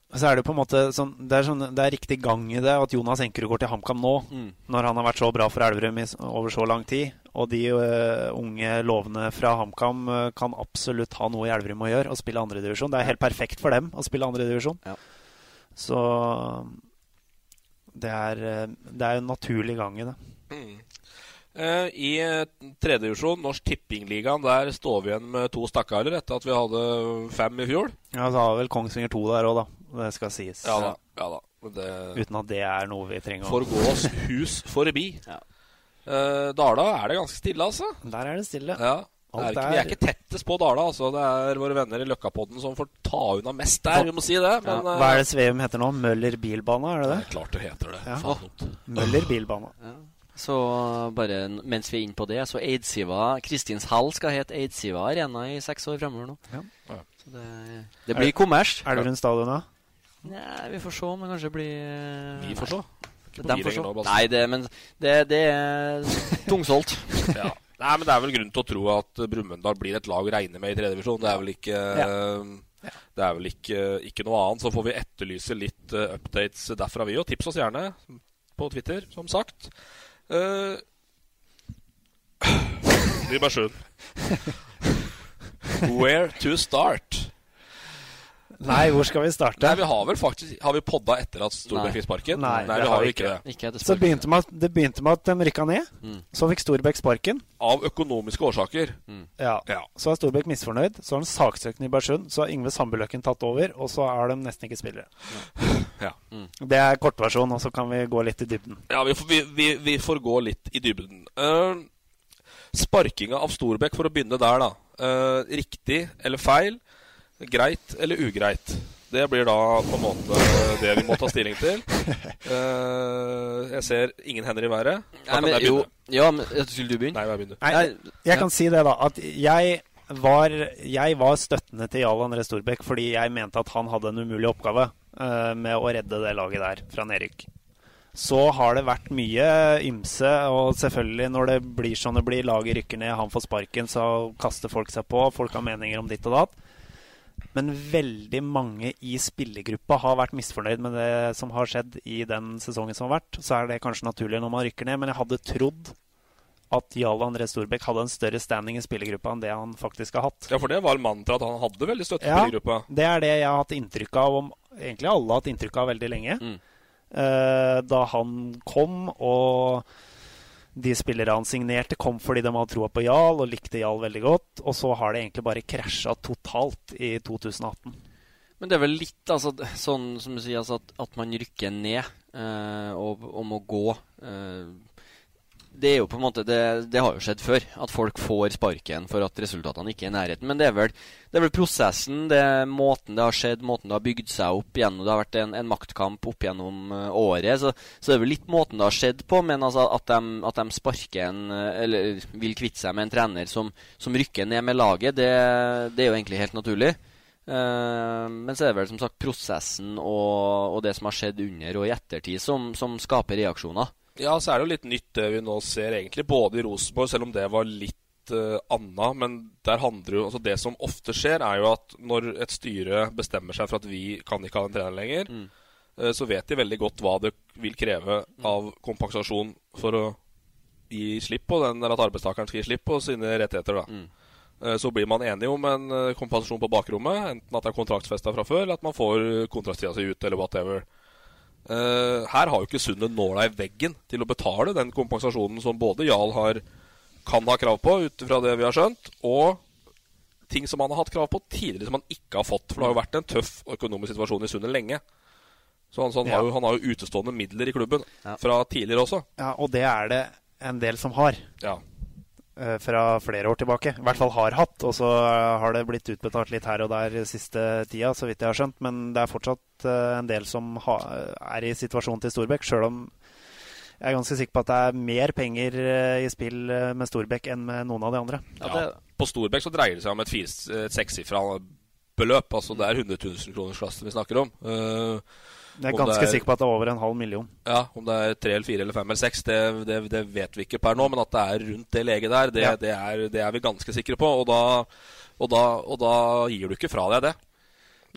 Så er det på en måte sånn Det er, sånn, det er riktig gang i det at Jonas Enkerud går til HamKam nå, Mm. når han har vært så bra for Elverum i, over så lang tid. Og de uh, unge lovende fra HamKam uh, kan absolutt ha noe i Elverum å gjøre å spille andredivisjon. Det er helt perfekt for dem å spille andredivisjon. Ja. Så det er, eh, det er en naturlig gang i det. Eh, I tredje tredjedivisjon, Norsk Tippingligaen, der står vi igjen med to stakkarer etter at vi hadde fem i fjor. Ja, Så har vel Kongsvinger 2 der òg, da. Det skal sies. Ja da. ja da det Uten at det er noe vi trenger å får gå oss hus forbi. Ja. Eh, Dala er det ganske stille, altså. Der er det stille. Ja. Det er ikke, er- vi er ikke tettest på Dala. Altså. Det er våre venner i Løkkapodden som får ta unna mest der. Vi må si det. Men Ja. Hva er det Sveum heter nå? Møller bilbane, er det eh, det? det er klart det heter det. Ja. Møller bilbane. Så bare mens vi er inne på det, så Eidsiva Kristins hall skal hete Eidsiva Arena i seks år fremover nå. Ja. Så det, det blir kommers. Er det stadion, da? Nei, vi får se det kanskje blir eh, Vi får se. Ikke på Dem får se. Nei, det, men det, det er tungsolgt. ja. Nei, men det er vel grunn til å tro at Brumunddal blir et lag å regne med i tredjevisjon. Det er vel ikke Det er vel ikke, ikke noe annet. Så får vi etterlyse litt eh, updates derfra, vi òg. Tips oss gjerne på Twitter, som sagt. Uh, Nybergsund. Where to start? Nei, hvor skal vi starte? Nei, vi har vel faktisk Har vi podda etter at Storbekk fikk sparken? Nei, Nei, vi har vi ikke det. Ikke etter Så det begynte med at, det begynte med at de rykka ned. Mm. Så fikk Storbekk sparken. Av økonomiske årsaker. Ja. Så er Storbekk misfornøyd. Så har han saksøkt Nybergsund. Så har Yngve Sandbøløkken tatt over, og så er de nesten ikke spillere. Ja. Det er kortversjonen, og så kan vi gå litt i dybden. Ja, vi får, vi, vi, vi får gå litt i dybden. Uh, sparkinga av Storbekk, for å begynne der, da. Uh, riktig eller feil? Greit eller ugreit? Det blir da på en måte det vi må ta stilling til. Uh, jeg ser ingen hender i været. Da Nei, kan men, jeg jo, begynne. ja, men Skulle du begynne? Nei, jeg begynner. Nei, jeg kan si det, da. At jeg var, jeg var støttende til Jarl André Storbekk fordi jeg mente at han hadde en umulig oppgave uh, med å redde det laget der fra nedrykk. Så har det vært mye ymse, og selvfølgelig når det blir sånn det blir, laget rykker ned, han får sparken, så kaster folk seg på, folk har meninger om ditt og datt. Men veldig mange i spillergruppa har vært misfornøyd med det som har skjedd i den sesongen som har vært. Så er det kanskje naturlig når man rykker ned, men jeg hadde trodd at Jarl André Storbekk hadde en større standing i spillergruppa enn det han faktisk har hatt. Ja, for det var mantraet at han hadde veldig støtte i Ja, spillergruppa. det er det jeg har hatt inntrykk av, om egentlig alle har hatt inntrykk av veldig lenge. Eh, da han kom, og de spillere han signerte, kom fordi de hadde troa på Jarl og likte Jarl veldig godt. Og så har det egentlig bare krasja totalt i 2018. Men det er vel litt altså, sånn som du sier, altså, at, at man rykker ned eh, og, og må gå. Eh, det er jo på en måte det, det har jo skjedd før, at folk får sparken for at resultatene ikke er i nærheten. Men det er vel, det er vel prosessen, det er måten det har skjedd, måten det har bygd seg opp gjennom. Det har vært en, en maktkamp opp gjennom eh, året. Så, så det er vel litt måten det har skjedd på. Men altså at, de, at de sparker en eh, Eller vil kvitte seg med en trener som, som rykker ned med laget, det, det er jo egentlig helt naturlig. Eh, men så er det vel som sagt prosessen og, og det som har skjedd under og i ettertid, som, som skaper reaksjoner. Ja, så er det jo litt nytt det vi nå ser, egentlig. Både i Rosenborg, selv om det var litt uh, anna. Men der handler jo altså Det som ofte skjer, er jo at når et styre bestemmer seg for at vi kan ikke ha en trener lenger, eh, så vet de veldig godt hva det vil kreve av kompensasjon for å gi slipp på den, eller at arbeidstakeren skal gi slipp på sine rettigheter. da. Mm. Så blir man enige om en eh, kompensasjon på bakrommet, enten at det er kontraktsfesta fra før, eller at man får kontraktstida si ut, eller whatever. Eh, her har jo ikke Sundet nåla i veggen til å betale den kompensasjonen som både Jarl har, kan ha krav på, ut fra det vi har skjønt, og ting som han har hatt krav på tidligere som han ikke har fått. For det har jo vært en tøff økonomisk situasjon i Sundet lenge. Så han, så han, Ja. har jo, han har jo utestående midler i klubben fra tidligere også. Ja, Og det er det en del som har. Ja. Eh, Fra flere år tilbake. I hvert fall har hatt. Og så eh, har det blitt utbetalt litt her og der siste tida, så vidt jeg har skjønt. Men det er fortsatt eh, en del som er i situasjonen til Storbekk, sjøl om jeg er ganske sikker på at det er mer penger i spill med Storbekk enn med noen av de andre. Ja, på Storbekk så dreier det seg om et, fire- et sekssifra beløp. Altså det er 100 000 kroners klassen vi snakker om. Eh, Jeg er ganske er, sikker på at det er over en halv million. Ja, Om det er tre eller fire eller fem eller seks, det, det, det vet vi ikke per nå. Men at det er rundt det leget der, det, Ja. det, er, det er vi ganske sikre på. Og da, og da, og da gir du ikke fra deg det.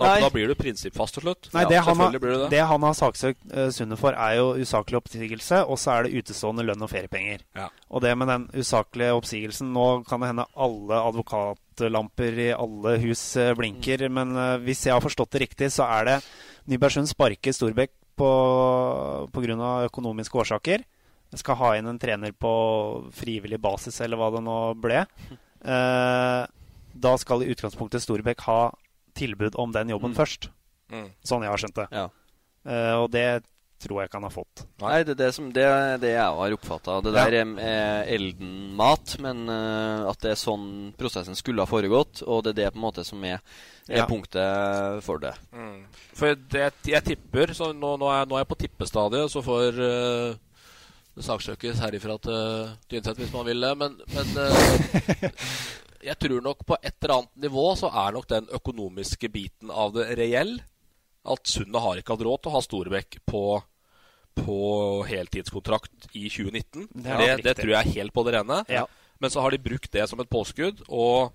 Da, da blir du prinsippfast til slutt. Nei, Ja, det, han har, det. det han har saksøkt uh, Sundet for, er jo usaklig oppsigelse, og så er det utestående lønn og feriepenger. Ja. Og det med den usaklige oppsigelsen Nå kan det hende alle advokatlamper i alle hus uh, blinker, Mm. men uh, hvis jeg har forstått det riktig, så er det Nybergsund sparker Storbekk pga. økonomiske årsaker. Skal ha inn en trener på frivillig basis, eller hva det nå ble. Uh, da skal i utgangspunktet Storbekk ha tilbud om den jobben først. Mm. Sånn jeg har skjønt det. Ja. Uh, og det tror jeg ikke han har fått. Nei, det er det, som, det, det jeg har oppfatta. Det der er, er Elden-mat, men uh, at det er sånn prosessen skulle ha foregått. Og det er det på en måte som er, er Ja. punktet for det. Mm. For det, jeg tipper så nå, nå, er, nå er jeg på tippestadiet, så får uh, det saksøkes herifra til Tynset hvis man vil det. Men, men jeg tror nok på et eller annet nivå så er nok den økonomiske biten av det reell. at Sundet har ikke hatt råd til å ha Storbekk på, på heltidskontrakt i 2019. Det Det, det, tror jeg er helt på det rene. Ja. Men så har de brukt det som et påskudd, og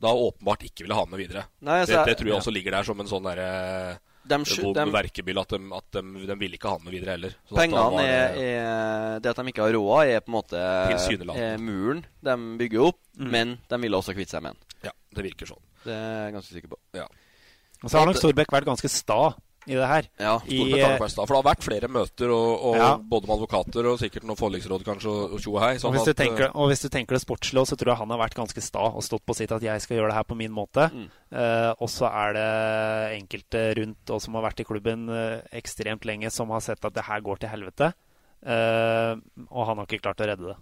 da åpenbart ikke ville ha med videre. Nei, altså, det, det tror jeg ja. også ligger der som en sånn derre Verkebyll at, de, at de, de ville ikke ha med videre heller. At da Pengene var er, det- er Det at de ikke har råd, er på en måte er muren de bygger opp, Mm. men de vil også kvitte seg med den. Ja, det virker sånn. Det er jeg ganske sikker på. Ja. Og så har nok Storbekk vært ganske sta i det her. Ja, I, vært sta, For det har vært flere møter, og, og Ja. både med advokater og sikkert noen forliksråd kanskje, og, og tjo og hei. og, Sånn hvis du at, eh, tenker, og hvis du tenker det sportslige, så tror jeg han har vært ganske sta og stått på sitt at jeg skal gjøre det her på min måte. Mm. Eh, og så er det enkelte rundt og som har vært i klubben eh, ekstremt lenge, som har sett at det her går til helvete. Eh, og han har ikke klart å redde det.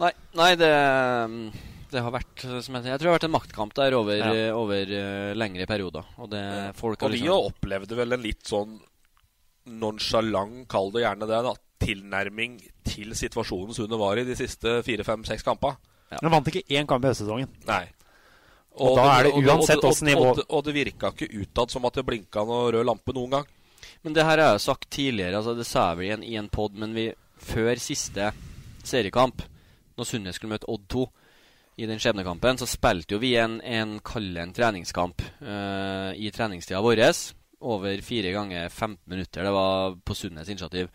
Nei, nei det, det har vært som jeg, jeg tror det har vært en maktkamp der over, Ja. over uh, lengre perioder. Og det folk har Og vi liksom- opplevde vel en litt sånn nonsjalant, kall det gjerne det, da, tilnærming til situasjonen Sune var i de siste fire, fem, seks kampene. Han vant ikke én kamp i høstsesongen. Nei. Og da er det uansett og, og, åssen nivå- og, det- og det virka ikke utad som at det blinka noen rød lampe noen gang. Men det her har jeg jo sagt tidligere, altså det sa jeg vel i en, i en pod, men vi, før siste seriekamp, når Sunne skulle møte Odd 2 i den skjebnekampen, så spilte jo vi en, en kall en treningskamp uh, i treningstida vår. Over fire ganger 15 minutter. Det var på Sundnes initiativ.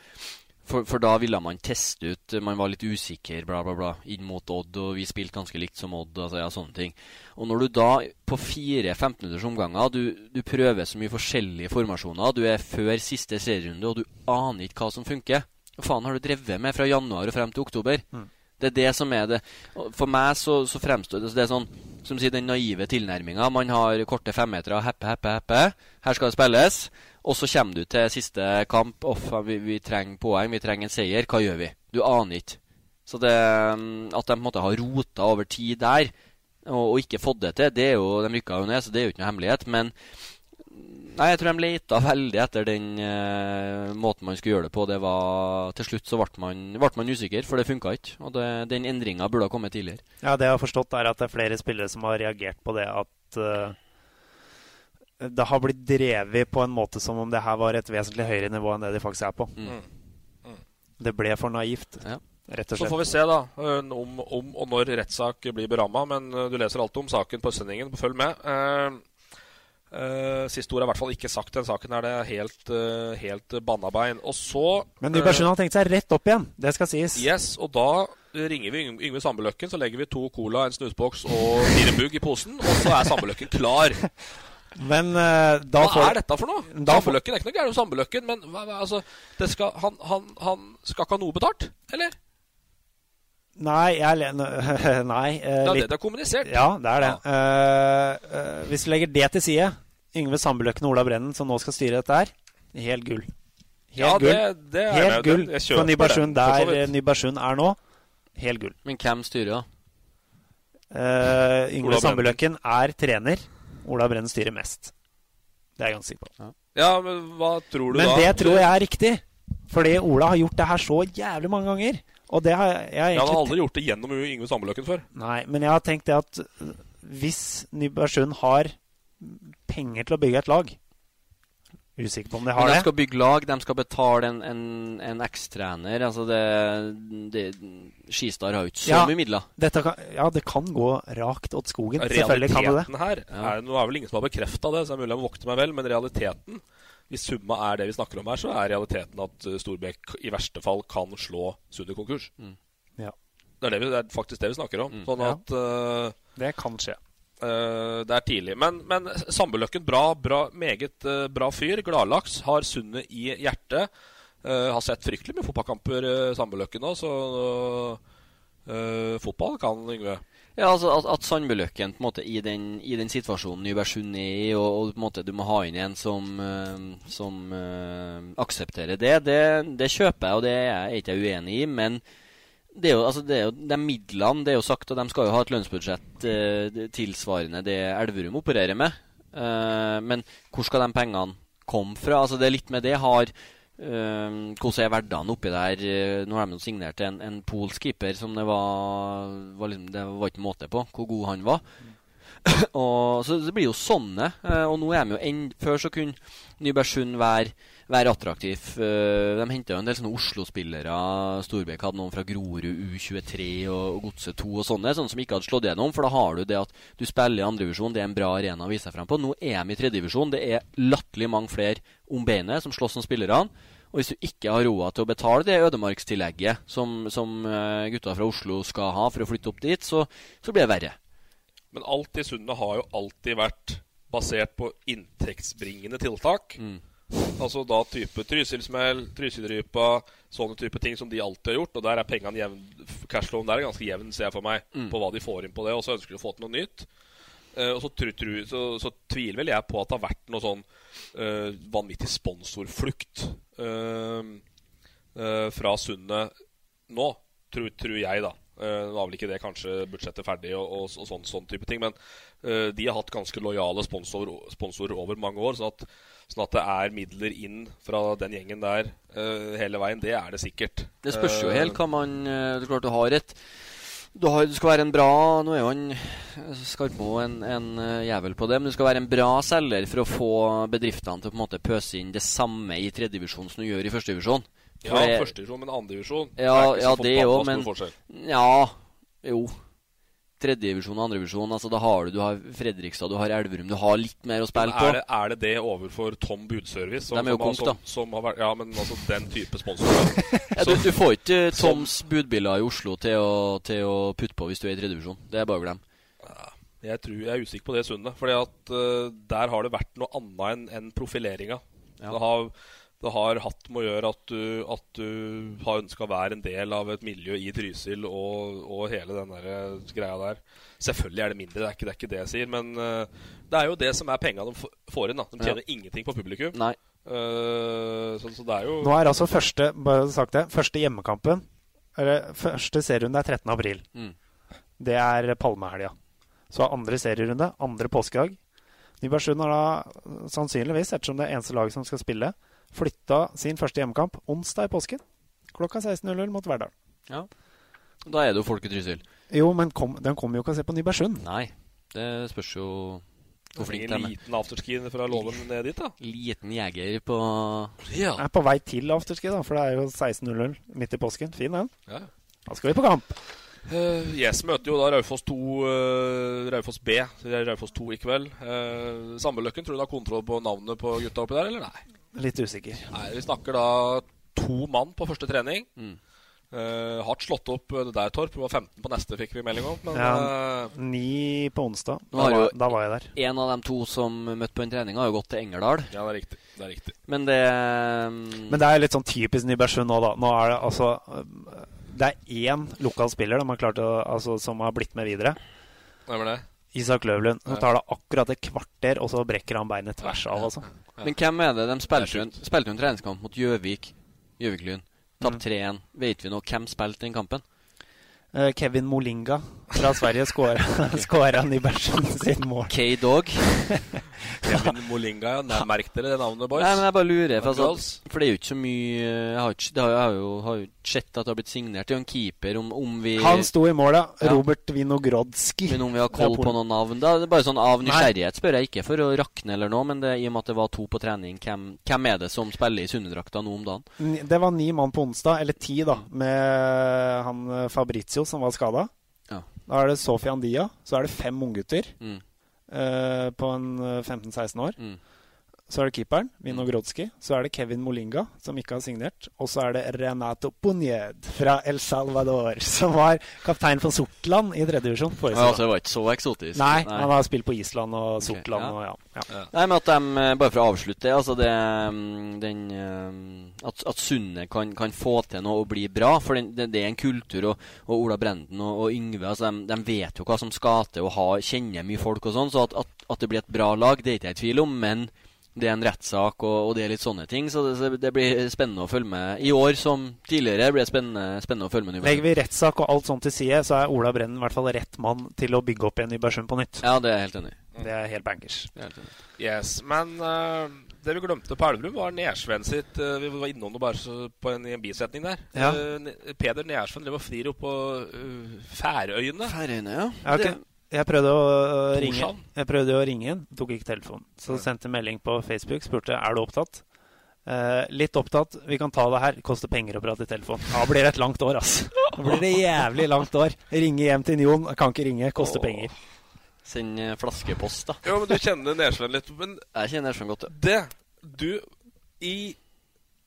For, for da ville man teste ut Man var litt usikker bla, bla, bla inn mot Odd, og vi spilte ganske likt som Odd. Altså, ja, sånne ting. Og når du da på fire 15-minutters omganger du, du prøver så mye forskjellige formasjoner, du er før siste serierunde, og du aner ikke hva som funker Hva faen har du drevet med fra januar og frem til oktober? Det er det som er det. For meg så, så fremstår det, det er sånn som sier den naive tilnærminga. Man har korte femmetere, heppe, heppe, heppe. Her skal det spilles. Og så kommer du til siste kamp. Off, vi, vi trenger poeng, vi trenger en seier. Hva gjør vi? Du aner ikke. Så det mm, At de på en måte har rota over tid der, og, og ikke fått det til, det er jo, de rykka jo ned, så det er jo ikke noe hemmelighet. Men Nei, jeg tror de leita veldig etter den uh, måten man skulle gjøre det på. Det var, Til slutt så ble man, ble man usikker, for det funka ikke. Og det, den endringa burde ha kommet tidligere. Ja, Det jeg har forstått, er at det er flere spillere som har reagert på det at uh, det har blitt drevet på en måte som om det her var et vesentlig høyere nivå enn det de faktisk er på. Mm. Det ble for naivt, rett og Så får vi se da eh, om, om og når rettssak blir beramma. Men du leser alt om saken på sendingen. Følg med. Eh, eh, siste ord er i hvert fall ikke sagt. Den saken er det helt, uh, helt bannabein. Og så Men Nybergsund har tenkt seg rett opp igjen. Det skal sies. Yes, og da ringer vi Yng- Yngve Sambeløkken, så legger vi to cola, en snusboks og fire mugg i posen, og så er Sambeløkken klar. Men uh, da Hva får er dette for noe? Da Sambeløkken er ikke noe gærent med Sambeløkken, men hva, hva, altså, det skal, han, han, han skal ikke ha noe betalt, eller? Nei, jeg Nei. eh, Det er det det er kommunisert. Ja, det er det. Ja. Uh, uh, hvis vi legger det til side Yngve Sambeløkken og Ola Brennen, som nå skal styre dette her, helt gull. Helt Ja, gull. det- det er helt det. gull Jeg for Nybergsund der eh, Nybergsund er nå. Helt gull. Men hvem styrer, da? Uh, Yngve Ola Sambeløkken er trener. Ola Brennen styrer mest. Det er jeg ganske sikker på. Ja, men hva tror du Men da? det tror jeg er riktig. Fordi Ola har gjort det her så jævlig mange ganger. Og det har jeg, jeg har Ja, han har aldri gjort det gjennom Yngve Sambeløkken før. Nei, men jeg har tenkt det at hvis Nybergsund har penger til å bygge et lag Usikker på om de har det. de skal bygge lag, de skal betale en, en, en ekstrener. Altså det, det Skistar har jo ikke så Ja, mye midler. Dette kan, ja, det kan gå rakt åt skogen. Selvfølgelig kan det det. Her er, Nå er vel ingen som har bekrefta det, så det er mulig jeg må vokte meg vel, men realiteten hvis summa er det vi snakker om her, så er realiteten at uh, Storbekk i verste fall kan slå Sundet konkurs. Ja. Det, er det, vi, det er faktisk det vi snakker om. Sånn Ja. at uh, Det kan skje. Uh, det er tidlig. Men, men Sambeløkken, bra, bra, meget uh, bra fyr. Gladlaks. Har Sundet i hjertet. Uh, har sett fryktelig mye fotballkamper, Sambeløkken òg, så fotball kan Yngve. Ja, altså At, at Sandbøløkken i den, i den situasjonen Nybergsund er i, og, og på en måte du må ha inn en som, som aksepterer det, det, det kjøper jeg, og det er jeg ikke uenig i. Men det er jo, altså, det er jo de midlene det er jo sagt, og de skal jo ha et lønnsbudsjett eh, tilsvarende det Elverum opererer med. Eh, men hvor skal de pengene komme fra? Altså Det er litt med det. Har eh, hvordan er hverdagen oppi der? Uh, nå har de jo signert en, en polsk keeper som det var, var liksom, Det var ikke måte på hvor god han var. og, så det blir jo sånne. eh, og nå er de jo enn Før så kunne Nybergsund være, være attraktiv. Eh, de henta en del sånne Oslo-spillere. Storbekk hadde noen fra Grorud U23 og, Godset 2 og sånne, sånne som ikke hadde slått gjennom. For da har du det at du spiller i andredivisjon, det er en bra arena å vise seg frem på. Nå er de i tredjedivisjon. Det er latterlig mange flere om beinet som slåss om spillerne. Og hvis du ikke har råd til å betale det ødemarkstillegget som, som eh, gutta fra Oslo skal ha for å flytte opp dit, så, så blir det verre. Men alt i Sundet har jo alltid vært basert på inntektsbringende tiltak. Altså da type Trysilsmell, Trysilrypa, sånne type ting som de alltid har gjort. Og der er pengene jevn, cashflowen der er ganske jevn, ser jeg for meg, Mm. på hva de får inn på det. Og så ønsker de å få til noe nytt. Uh, og så, tru, tru, så, så tviler vel jeg på at det har vært noe sånn uh, vanvittig sponsorflukt uh, fra Sundet nå, tror, tror jeg, da. Uh, nå er vel ikke det kanskje budsjettet ferdig, og, og, og sånn, sånn type ting. Men uh, de har hatt ganske lojale sponsorer, sponsorer over mange år. Sånn at, sånn at det er midler inn fra den gjengen der uh, hele veien, det er det sikkert. Det spørs jo Eh, helt hva man eh, Det er klart du har et du, har, du skal være en bra Nå er jo han eh, Skarpmo en, en eh, jævel på det, men du skal være en bra selger for å få bedriftene til å på en måte pøse inn det samme i tredjevisjon som du gjør i førstedivisjon. Ja, førstedivisjon, men andredivisjon Ja, er ikke ja så det òg, men forskjell. Ja, jo. Tredjedivisjon og andredivisjon. Altså, da har du, du har Fredrikstad, du har Elverum. Du har litt mer å spille på. Er det, er det det overfor Tom Budservice? Det er jo som, konk, som. Som har vært, ja, men altså den type sponsor. Ja, du, du får ikke Toms budbiler i Oslo til å, til å putte på hvis du er i tredjedivisjon. Det er bare å glemme. Jeg tror jeg er usikker på det Sundet. Fordi at eh, der har det vært noe annet enn en profileringa. Ja. Det, har, det har hatt med å gjøre at du, at du har ønska å være en del av et miljø i Trysil og, og hele den der eh, greia der. Selvfølgelig er det mindre, det er ikke det, er ikke det jeg sier. Men eh, det er jo det som er penga de får inn. da De tjener ingenting på publikum. Nei. Uh, så, så det er jo Nå er altså første bare sagt det, første hjemmekampen Eller første serierunde er 13. april. Mm. Det er palmehelga. Så andre serierunde, andre påskedag. Nybergsund har da sannsynligvis, ettersom det er eneste laget som skal spille, flytta sin første hjemmekamp onsdag i påsken. Klokka 16.00 mot Verdal. Ja. Da er det jo folk i Trysil. Jo, men kom, den kommer jo ikke å se på Nybergsund. Nei. Det spørs jo hvor flink de en er. liten afterski fra låven ned dit, da. Liten jeger på Jeg er på vei til afterski, da, for det er jo 16.00 midt i påsken. Fin den. Ja. Da skal vi på kamp. Uh, yes møter jo da Raufoss 2 uh, Raufoss B Raufoss 2 i kveld. Uh, Sambeløkken, tror du du har kontroll på navnet på gutta oppi der, eller nei? Litt usikker. Nei, Vi snakker da to mann på første trening. Mm. Uh, hardt slått opp det der, Torp. Vi var 15 på neste, fikk vi melding om. Men Ja, uh, Ni på onsdag. Da var, jo- da var jeg der. En av de to som møtte på en trening, har jo gått til Engerdal. ja, det er riktig. Det er riktig. Men det um... Men det er litt sånn typisk Nybergsund nå, da. Nå er det altså Det er én lokal spiller de har klart å, altså, som har blitt med videre. Hvem er det? Isak Løvlund. Så tar det akkurat et kvarter, og så brekker han beinet tvers av. Altså. Men hvem er det? De spilte jo en, spilte en treningskamp mot Gjøvik. Gjøvik-Lyn. Tapt 3-1. Vet vi nå hvem spilte den kampen? Eh, Kevin Molinga fra Sverige skåra bæsjen sin mål. K-Dog. Kevin Molinga, ja. Nei, Merk dere det navnet, boys. Nei, men jeg bare lurer. For, altså, for det er jo ikke så mye Jeg har, ikke, det har, jeg har jo har jo sett at det har blitt signert til en keeper om, om vi Han sto i målet. Ja. Robert Vinogrodski. Men om vi har koll på noen navn da, Det er bare sånn Av nysgjerrighet spør jeg ikke for å rakne eller noe, men det, i og med at det var to på trening, hvem, hvem er det som spiller i Sundedrakta nå om dagen? Det var ni mann på onsdag, eller ti, da, med han Fabrizio som var skada. Ja. Da er det Sofian Dia. Så er det fem unggutter Mm. Eh, på en eh, 15-16 år. Mm. Så er det keeperen, Vinogrodski. Så er det Kevin Molinga, som ikke har signert. Og så er det Renato Punjed fra El Salvador, som var kaptein for Sortland i tredje divisjon Ja, altså, det var ikke så eksotisk? Nei, han har spilt på Island og Sortland ja. og ja. ja. Nei, men at de, eh, bare for å avslutte altså det, mm, den, eh, At, at Sunne kan, kan få til noe og bli bra. For det, det er en kultur, og, og Ola Brenden og, og Yngve altså de, de vet jo hva som skal til, og har, kjenner mye folk og sånn. Så at, at, at det blir et bra lag, det er ikke jeg i tvil om. Men det er en rettssak, og, og det er litt sånne ting. Så det, det blir spennende å følge med. I år som tidligere blir det spennende, spennende å følge med. Legger vi rettssak og alt sånt til side, så er Ola Brennen i hvert fall rett mann til å bygge opp igjen Nybergsund på nytt. Ja, det er jeg helt enig i. Det er helt bankers. Er helt. Yes, men uh, det vi glemte på Elverum, var Nersven sitt uh, Vi var innom det bare så, på en, i en bisetning der. Ja. Uh, Peder Nersven driver og frir opp på uh, Færøyene. Færøyene, ja. ja har Det- Jeg prøvde å ringe? Jeg prøvde å ringe inn, tok ikke telefonen. Så sendte melding på Facebook, spurte er du opptatt. Eh, litt opptatt, vi kan ta det her. Koster penger å prate i telefon. Da blir det et langt år, ass. Da blir det jævlig langt år. Ringe hjem til Jon, kan ikke ringe, koster penger. Send eh, flaskepost, da. Ja, men du kjenner Nesven litt. Men Jeg kjenner Nesven godt. ja. det Du I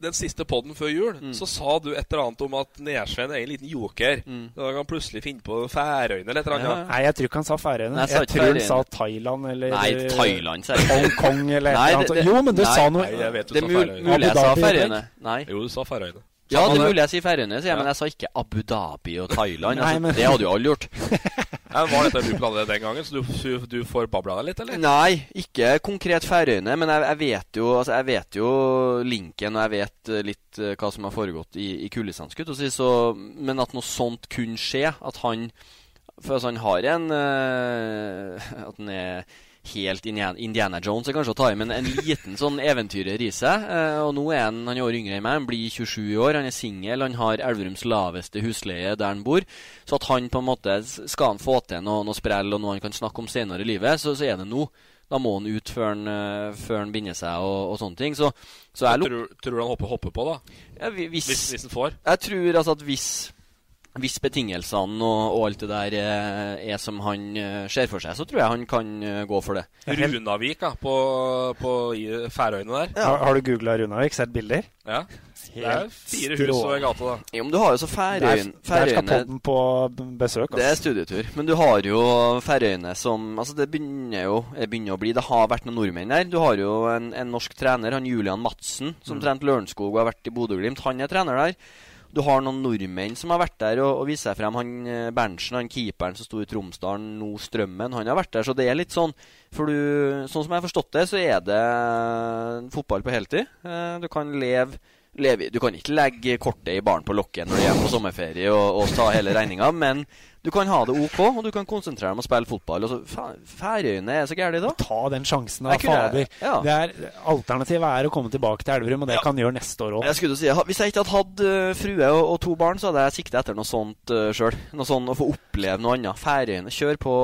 den siste podden før jul Mm. så sa du et eller annet om at Nesven er en liten joker. Da kan han plutselig finne på Færøyene eller et eller annet. Mm. Ja. Nei, jeg tror ikke han sa Færøyene. Nei, jeg Jeg tror han sa Thailand eller Nei, Thailand, sier jeg. Hongkong eller et eller annet. Jo, men du nei. sa noe Nei, jeg vet du Det er sa Færøyene. mulig jeg sa Færøyene. Nei. Jo, du sa Færøyene. Ja, det er mulig jeg sier Færøyene, sier jeg, men jeg sa ikke Abu Dhabi og Thailand. Nei, altså, men- Det hadde jo alle gjort. Ja, var dette du planla den gangen, så du, du, forbabla deg litt, eller? Nei, ikke konkret Færøyene, men jeg, jeg vet jo altså, Jeg vet jo linken, og jeg vet eh, litt eh, hva som har foregått i, i kulissene, si. Men at noe sånt kunne skje, at han For altså, han har en uh, At han er helt Indiana, Jones er kanskje å ta i, men en liten sånn eventyrer i seg. eh, og nå er han han er år yngre enn meg, han blir 27 år, han er singel, han har Elverums laveste husleie der han bor. Så at han på en måte Skal han få til noe, noe sprell og noe han kan snakke om senere i livet, så, så er det nå. Da må han ut før han, eh, før han binder seg og, og sånne ting. Så, så jeg Tror, tror du han hopper, hopper på, da? ja, hvis, Hvis, hvis han får? Jeg tror altså at hvis hvis betingelsene og, og alt det der eh, er som han eh, ser for seg, så tror jeg han kan eh, gå for det. Runavik da, på, på Færøyene der. Har, har du googla Runavik? Sett bilder? Ja. Det er fire hus og en gate, da. Jo, men du har jo så Færøyene der skal podden på besøk. besøk. Det er studietur. Men du har jo Færøyene som Altså, det begynner jo det begynner å bli Det har vært noen nordmenn der. Du har jo en, en norsk trener, han Julian Madsen, som Mm. trente Lørenskog og har vært i Bodø-Glimt. Han er trener der. Du har noen nordmenn som har vært der og, og vist seg frem. Han eh, Berntsen, han keeperen som sto i Tromsdalen, nå Strømmen, han har vært der. Så det er litt sånn For du Sånn som jeg har forstått det, så er det eh, fotball på heltid. Eh, Du kan leve Levi. Du kan ikke legge kortet i baren på lokket når du er på sommerferie og, og ta hele regninga, men du kan ha det OK, og du kan konsentrere deg om å spille fotball. Altså, Færøyene er så gærne da. Ta den sjansen, da, fader. ja. Det er, alternativet er å komme tilbake til Elverum, og det kan gjøre neste år òg. Si, Hvis jeg ikke hadde hatt eh, frue og, og to barn, så hadde jeg sikta etter noe sånt uh, sjøl. Noe sånt å få oppleve noe annet. Færøyene, kjør på.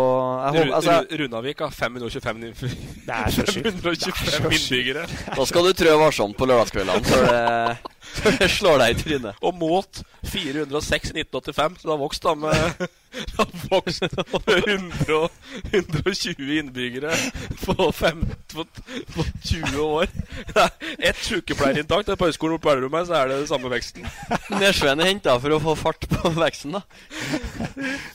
Håper- altså, Runavik har 525 inn- Det er så sjukt. 525 innbyggere. da skal du trø varsomt på lørdagskveldene For det, før det slår deg i trynet. Og mot 406 i 1985, så det har vokst da med det har vokst med 100, 120 innbyggere på, fem, på, på 20 år. Det er ett sykepleierinntak det er på høyskolen oppe på Elverum så er det den samme veksten. Nesjøen er henta for å få fart på veksten, da.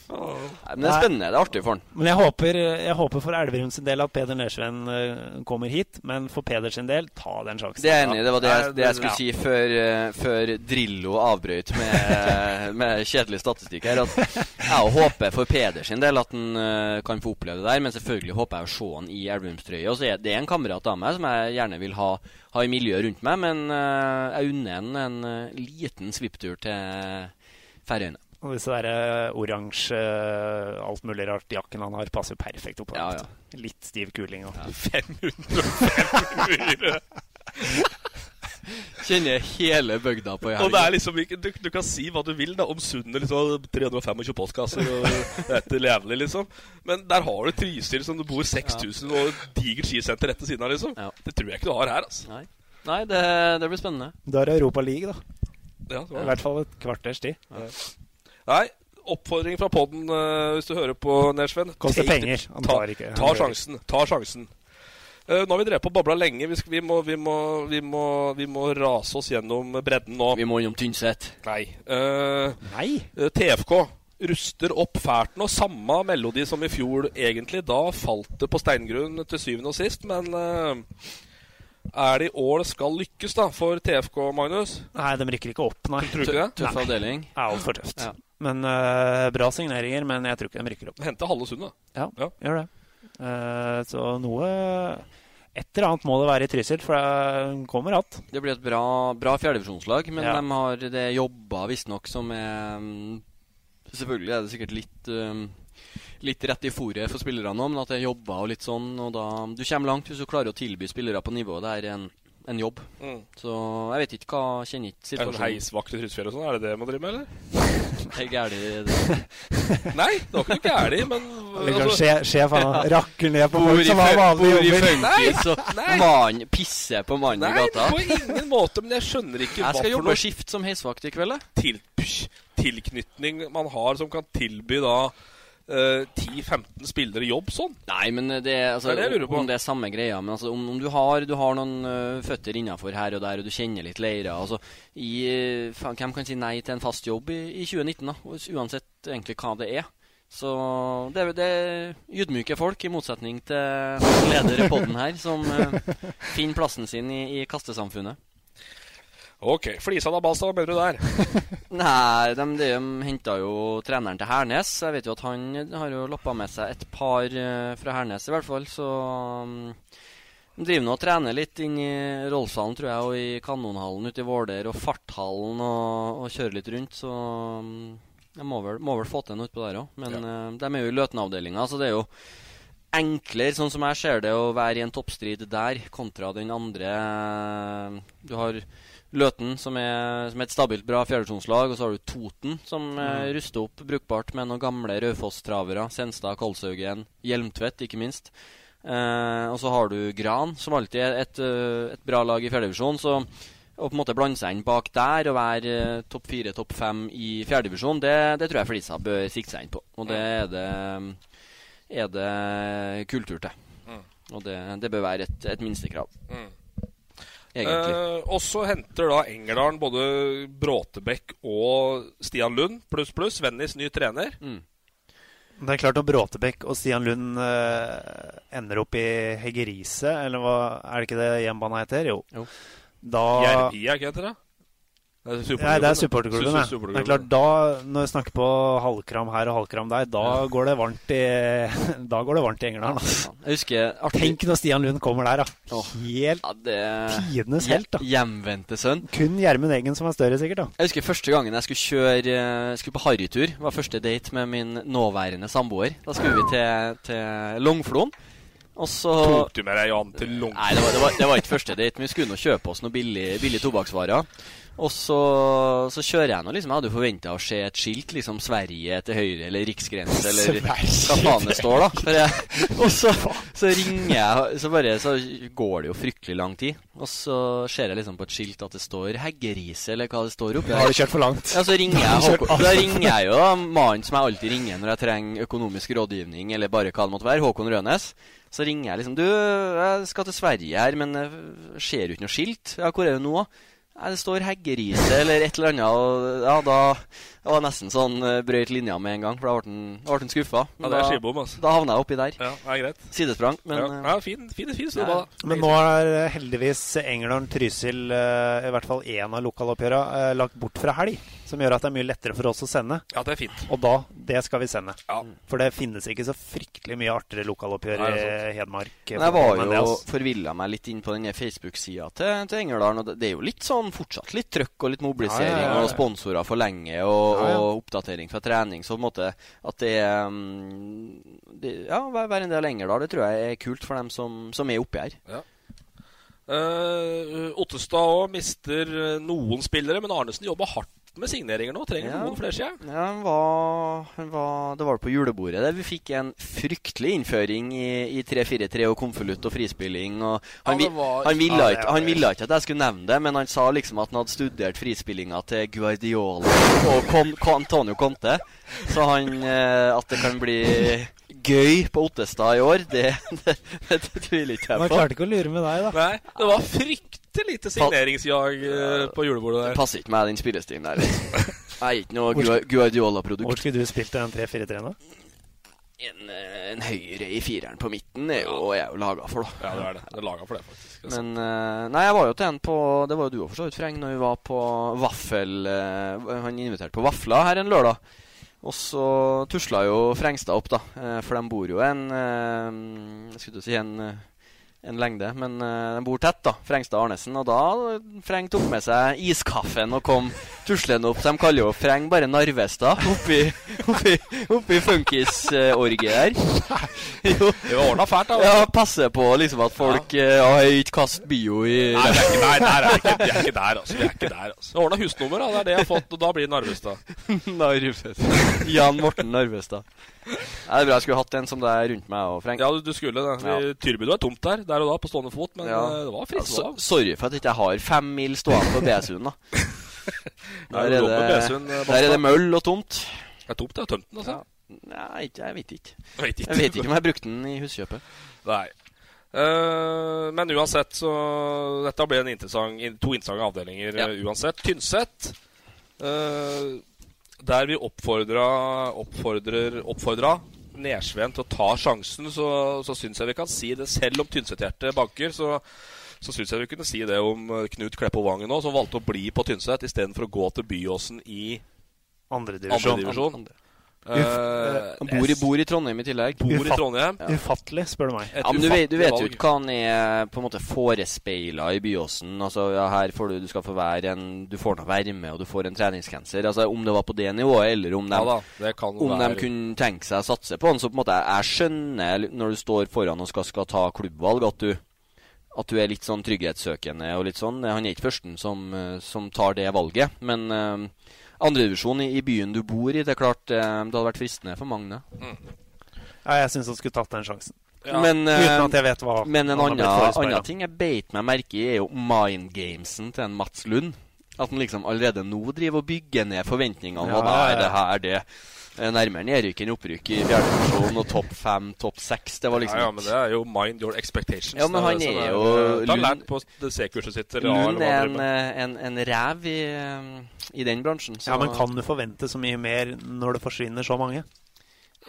Nei, men det er spennende. Det er artig for han. Men jeg håper, jeg håper for Elverum sin del at Peder Nesven eh, kommer hit. Men for Peder sin del, ta den sjansen. Det er enig. Det var det, jeg- det jeg skulle si før, eh, før Drillo avbrøt med, med kjedelig statistikk her. At jeg håper for Peder sin del at han uh, kan få oppleve det der. Men selvfølgelig håper jeg å se han i Elverumstrøye. Og så er det en kamerat av meg som jeg gjerne vil ha, ha i miljøet rundt meg. Men uh, jeg unner han en eh, liten svipptur til Færøyene. Og disse der oransje alt mulig rart jakken han har, passer jo perfekt oppå. Ja, ja. Litt stiv kuling. Og. 505 innbyggere. Kjenner hele bygda på Og det er liksom ikke, du, du kan si hva du vil da om Sundet. Liksom, 325 postkasser og det til levelig, liksom. Men der har du Trysil som det bor 6000 og digert skisenter rett ved siden av. liksom Ja. Det tror jeg ikke du har her. altså Nei, Nei det, det blir spennende. Da er det Europa League, da. ja, det I hvert fall et kvarters tid. Nei, oppfordring fra podden hvis du hører på, Nersven. Koster penger. Han Ta, tar ikke. ta sjansen. Ta sjansen. Eh, nå har vi drevet på og babla lenge. Vi, skal, vi, må, vi, må, vi, må, vi må rase oss gjennom bredden nå. Vi må innom Tynset. Nei. Uh, Nei! Eh, TFK ruster opp fælt nå. Samme melodi som i fjor, egentlig. Da falt det på steingrunn til syvende og sist, men uh, er det i år det skal lykkes da for TFK, Magnus? Nei, de rykker ikke opp, nei. Tror du ikke det? Tøff avdeling. Altfor tøft. Ja. Men uh, bra signeringer, men jeg tror ikke de rykker opp. Hente halve sundet. Ja, Ja. gjør det. Eh, så noe Et eller annet må det være i Trysil, for det kommer att. Det blir et bra, bra fjerdedivisjonslag, men Ja. de har det jobba visstnok som er mm, Selvfølgelig er det sikkert litt um, Litt rett i fòret for spillerne nå, men at det er jobba og litt sånn. Og da Du kommer langt hvis du klarer å tilby spillere på nivået der en, en jobb. Mm. Så jeg vet ikke hva Kjenner ikke Er det sånn heisvakt i Trydsfjell og sånn? Er det det man driver med, eller? Er gærent. Nei, det var ikke noe gærent, men altså- sjef, sjef han rakker ned på folk som har vanlig vanlige jobber. funkis, Nei. mannen pisser på mannen i Nei, gata. på ingen måte. Men jeg skjønner ikke Jeg skal jobbe skift som heisvakt i kveld. jeg. til, psh, tilknytning man har som kan tilby da eh, 10-15 spillere jobb sånn. Nei, men det, er- altså, Det er det jeg lurer på. om det er samme greia. Men altså, om, om du har, du har noen uh, føtter innafor her og der, og du kjenner litt leirer altså, i, faen, Hvem kan si nei til en fast jobb i, i 2019, da? Uansett egentlig hva det er. Så det, er- det er ydmyke folk, i motsetning til leder i poden her, som uh, finner plassen sin i, i kastesamfunnet. Ok, Flisa da, Balstad, hva mener du der? Nei, de, de henta jo treneren til Hernes. Jeg vet jo at han har jo loppa med seg et par eh, fra Hernes, i hvert fall. Så um, de driver nå og trener litt inn i Rollshallen, tror jeg, og i Kanonhallen ute i Våler, og Farthallen, og, og kjører litt rundt. Så um, jeg må vel, må vel få til noe utpå der òg. Men ja. de er jo i Løten-avdelinga, så det er jo enklere, sånn som jeg ser det, å være i en toppstrid der kontra den andre Du har Løten, som er, som er et stabilt bra fjerdedivisjonslag, og så har du Toten, som eh, ruster opp brukbart med noen gamle Raufoss-travere. Senstad, Kolshaugen, Hjelmtvedt, ikke minst. Eh, og så har du Gran, som alltid er et, eh, et bra lag i fjerdedivisjon. Så å på en måte blande seg inn bak der og være eh, topp fire, topp fem i fjerdedivisjon, det, det tror jeg Flisa bør sikte seg inn på. Og det er det, er det kultur til. Mm. Og det, det bør være et, et minstekrav. Mm. Egentlig. Eh, og så henter da Engerdalen både Bråtebekk og Stian Lund, pluss pluss. Vennis ny trener. Mm. Det er klart når Bråtebekk og Stian Lund eh, ender opp i Heggerise, eller hva er det ikke det hjemmebanen heter? Jo. Jo. Da Jervia, ikke heter det? Nei, det er supporterklubben. Det. ja. Det er klart, da, Når vi snakker på halvkram her og halvkram der, da går det varmt i Da går det varmt i Engerdalen. altså. Jeg husker artig Tenk når Stian Lund kommer der, da. Helt ja, det, tidenes helt, da. Hjemvendte sønn. Kun Gjermund Eggen som er større, sikkert. da Jeg husker første gangen jeg skulle kjøre Jeg Skulle på harrytur. Var første date med min nåværende samboer. Da skulle vi til, til Longflon. Og så Tok du med deg Jan til Longflon? Nei, det var, det, var, det var ikke første date. Men vi skulle nå kjøpe oss noen billige billig tobakksvarer. Og så, så kjører jeg nå liksom Jeg hadde jo forventa å se et skilt, liksom Sverige til høyre, eller riksgrense, eller hva faen det står, da. Jeg, og så, så ringer jeg, så bare Så går det jo fryktelig lang tid. Og så ser jeg liksom på et skilt at det står Heggerise, eller hva det står oppi har du kjørt for langt. Ja, så ringer jeg Håkon, Da ringer jeg jo mannen som jeg alltid ringer når jeg trenger økonomisk rådgivning, eller bare hva det måtte være, Håkon Rønes. Så ringer jeg liksom Du, jeg skal til Sverige her, men jeg ser jo ikke noe skilt. Ja, hvor er du nå? Det står Heggerise eller et eller annet. Og ja, da det var nesten sånn uh, brøyt linja med en gang, for da ble han- ble han skuffa. Ja, det er skibom, altså. Da havna jeg oppi der. Ja, det er greit. Sidesprang, men ja, eh, ja, fin, fin, fin Ja. Men nå er heldigvis Engerdalen-Trysil, eh, i hvert fall én av lokaloppgjørene, lagt bort fra helg. Som gjør at det er mye lettere for oss å sende. Ja, det er fint. Og da, det skal vi sende. Ja. For det finnes ikke så fryktelig mye artigere lokaloppgjør i Hedmark. Men jeg var jo ass. forvilla meg litt inn på denne Facebook-sida til, til Engerdalen. Og det, det er jo litt sånn fortsatt litt trøkk og litt mobilisering Ja, ja, ja, ja. og sponsorer for lenge og, Ja, ja. og oppdatering fra trening. Så på en måte at det, er, um, det Ja, være en del lenger da. det tror jeg er kult for dem som, som er oppi her. Eh, Ottestad òg mister eh, noen spillere, men Arnesen jobber hardt med signeringer nå. Trenger Ja. noen flere, sier jeg. Ja, var, var, det var på julebordet der vi fikk en fryktelig innføring i, i 3-4-3 og konvolutt og frispilling. Og han, Ja, var- han, ville Ja, ikke, han ville ikke at jeg skulle nevne det, men han sa liksom at han hadde studert frispillinga til Guardiola og Con, Con, Antonio Conte. Så han eh, At det kan bli gøy på Ottestad i år, det, det, det, tviler ikke Man jeg på. klarte ikke å lure med deg, da. Nei, det var fryktelig lite signeringsjag eh, på julebordet Det der. passer ikke meg, den spillestilen der. liksom. Jeg er ikke noe Gua- Guardiola-produkt. Hvor skulle du spilt den 3-4-3 nå? En, eh, en høyre i fireren på midten er jo, er jo laga for, da. Ja, det er det. Det er laga for det, faktisk. Altså. Men eh, Nei, jeg var jo til en på Det var jo du òg, for så vidt, Freng, når vi var på vaffel Han inviterte på vafler her en lørdag. Og så tusla jo Frengstad opp, da. for de bor jo en skulle du si en, en lengde. Men uh, de bor tett, da. Frengstad og Arnesen. Og da Freng tok med seg iskaffen og kom tuslende opp. Så de kaller jo Freng bare Narvestad oppi, oppi, oppi funkisorget der. Jo. Det var ordna fælt, da. Ja, passe på liksom at folk ja. uh, ikke kast bio i Nei, det er ikke, nei, der er ikke, vi er ikke der, altså. Vi er ikke der, altså. Ordna husnummer, da. Det er det jeg har fått, og da blir det Narvestad. Narvestad. Jan Morten Narvestad. Ja, det er bra jeg skulle hatt en som det er rundt meg og Freng. Ja, du, du skulle det. Ja. Tyrbudo er tomt der, der og da, på stående fot, men Ja. eh, det var fristende. Ja, så, sorry for at jeg ikke har fem mil stående på BSU-en, da. Der er det, eh, der er det møll og tomt. Det er tomt, det. Tømt den, altså. Nei, jeg vet ikke. Jeg vet ikke. Jeg vet ikke om jeg brukte den i huskjøpet. Nei. Uh, men uansett, så Dette ble en interessant, to interessante avdelinger Ja. eh, uansett. Tynset. eh, der vi oppfordra oppfordrer, oppfordra Nesveen til å ta sjansen, så, så syns jeg vi kan si det. Selv om Tynset-hjertet banker, så, så syns jeg vi kunne si det om eh, Knut Kleppo Vangen òg, som valgte å bli på Tynset istedenfor å gå til Byåsen i Andredivisjon. andredivisjon. Uh, Han bor i, bor i Trondheim i tillegg. Bor i Trondheim. Ufattelig, spør du meg. Et Ja, men du vet, du vet jo ikke hva han er på en måte forespeila i Byåsen. Altså, ja, her får du, du skal få være en Du får nå være med, og du får en treningscancer. Altså, om det var på det nivået, eller om de, Ja da, om de kunne tenke seg å satse på han. Så på en måte, jeg skjønner når du står foran og skal, skal ta klubbvalg, at du at du er litt sånn trygghetssøkende og litt sånn. Han er ikke førsten som, eh, som tar det valget. Men uh, andredivisjon i, i byen du bor i, det er klart eh, det hadde vært fristende for mange. Ja, jeg syns han skulle tatt den sjansen. Men, eh, Uten at jeg vet hva men en annen, annen ting jeg beit meg merke i, er jo mind-gamesen til en Mats Lund. At han liksom allerede nå driver og bygger ned forventningene. Ja, Ja, er ja, ja. det her, det nærmere nedrykk enn opprykk i fjerde divisjon og topp fem, topp seks. Det var liksom ja, ja, men det er jo mind your expectations. Ja, men han er, er eh, jo Lund- lært på C-kurset sitt. Eller Lund eller er en, eh, en, en ræv i, eh, i den bransjen. Så Ja, men kan du forvente så mye mer når det forsvinner så mange?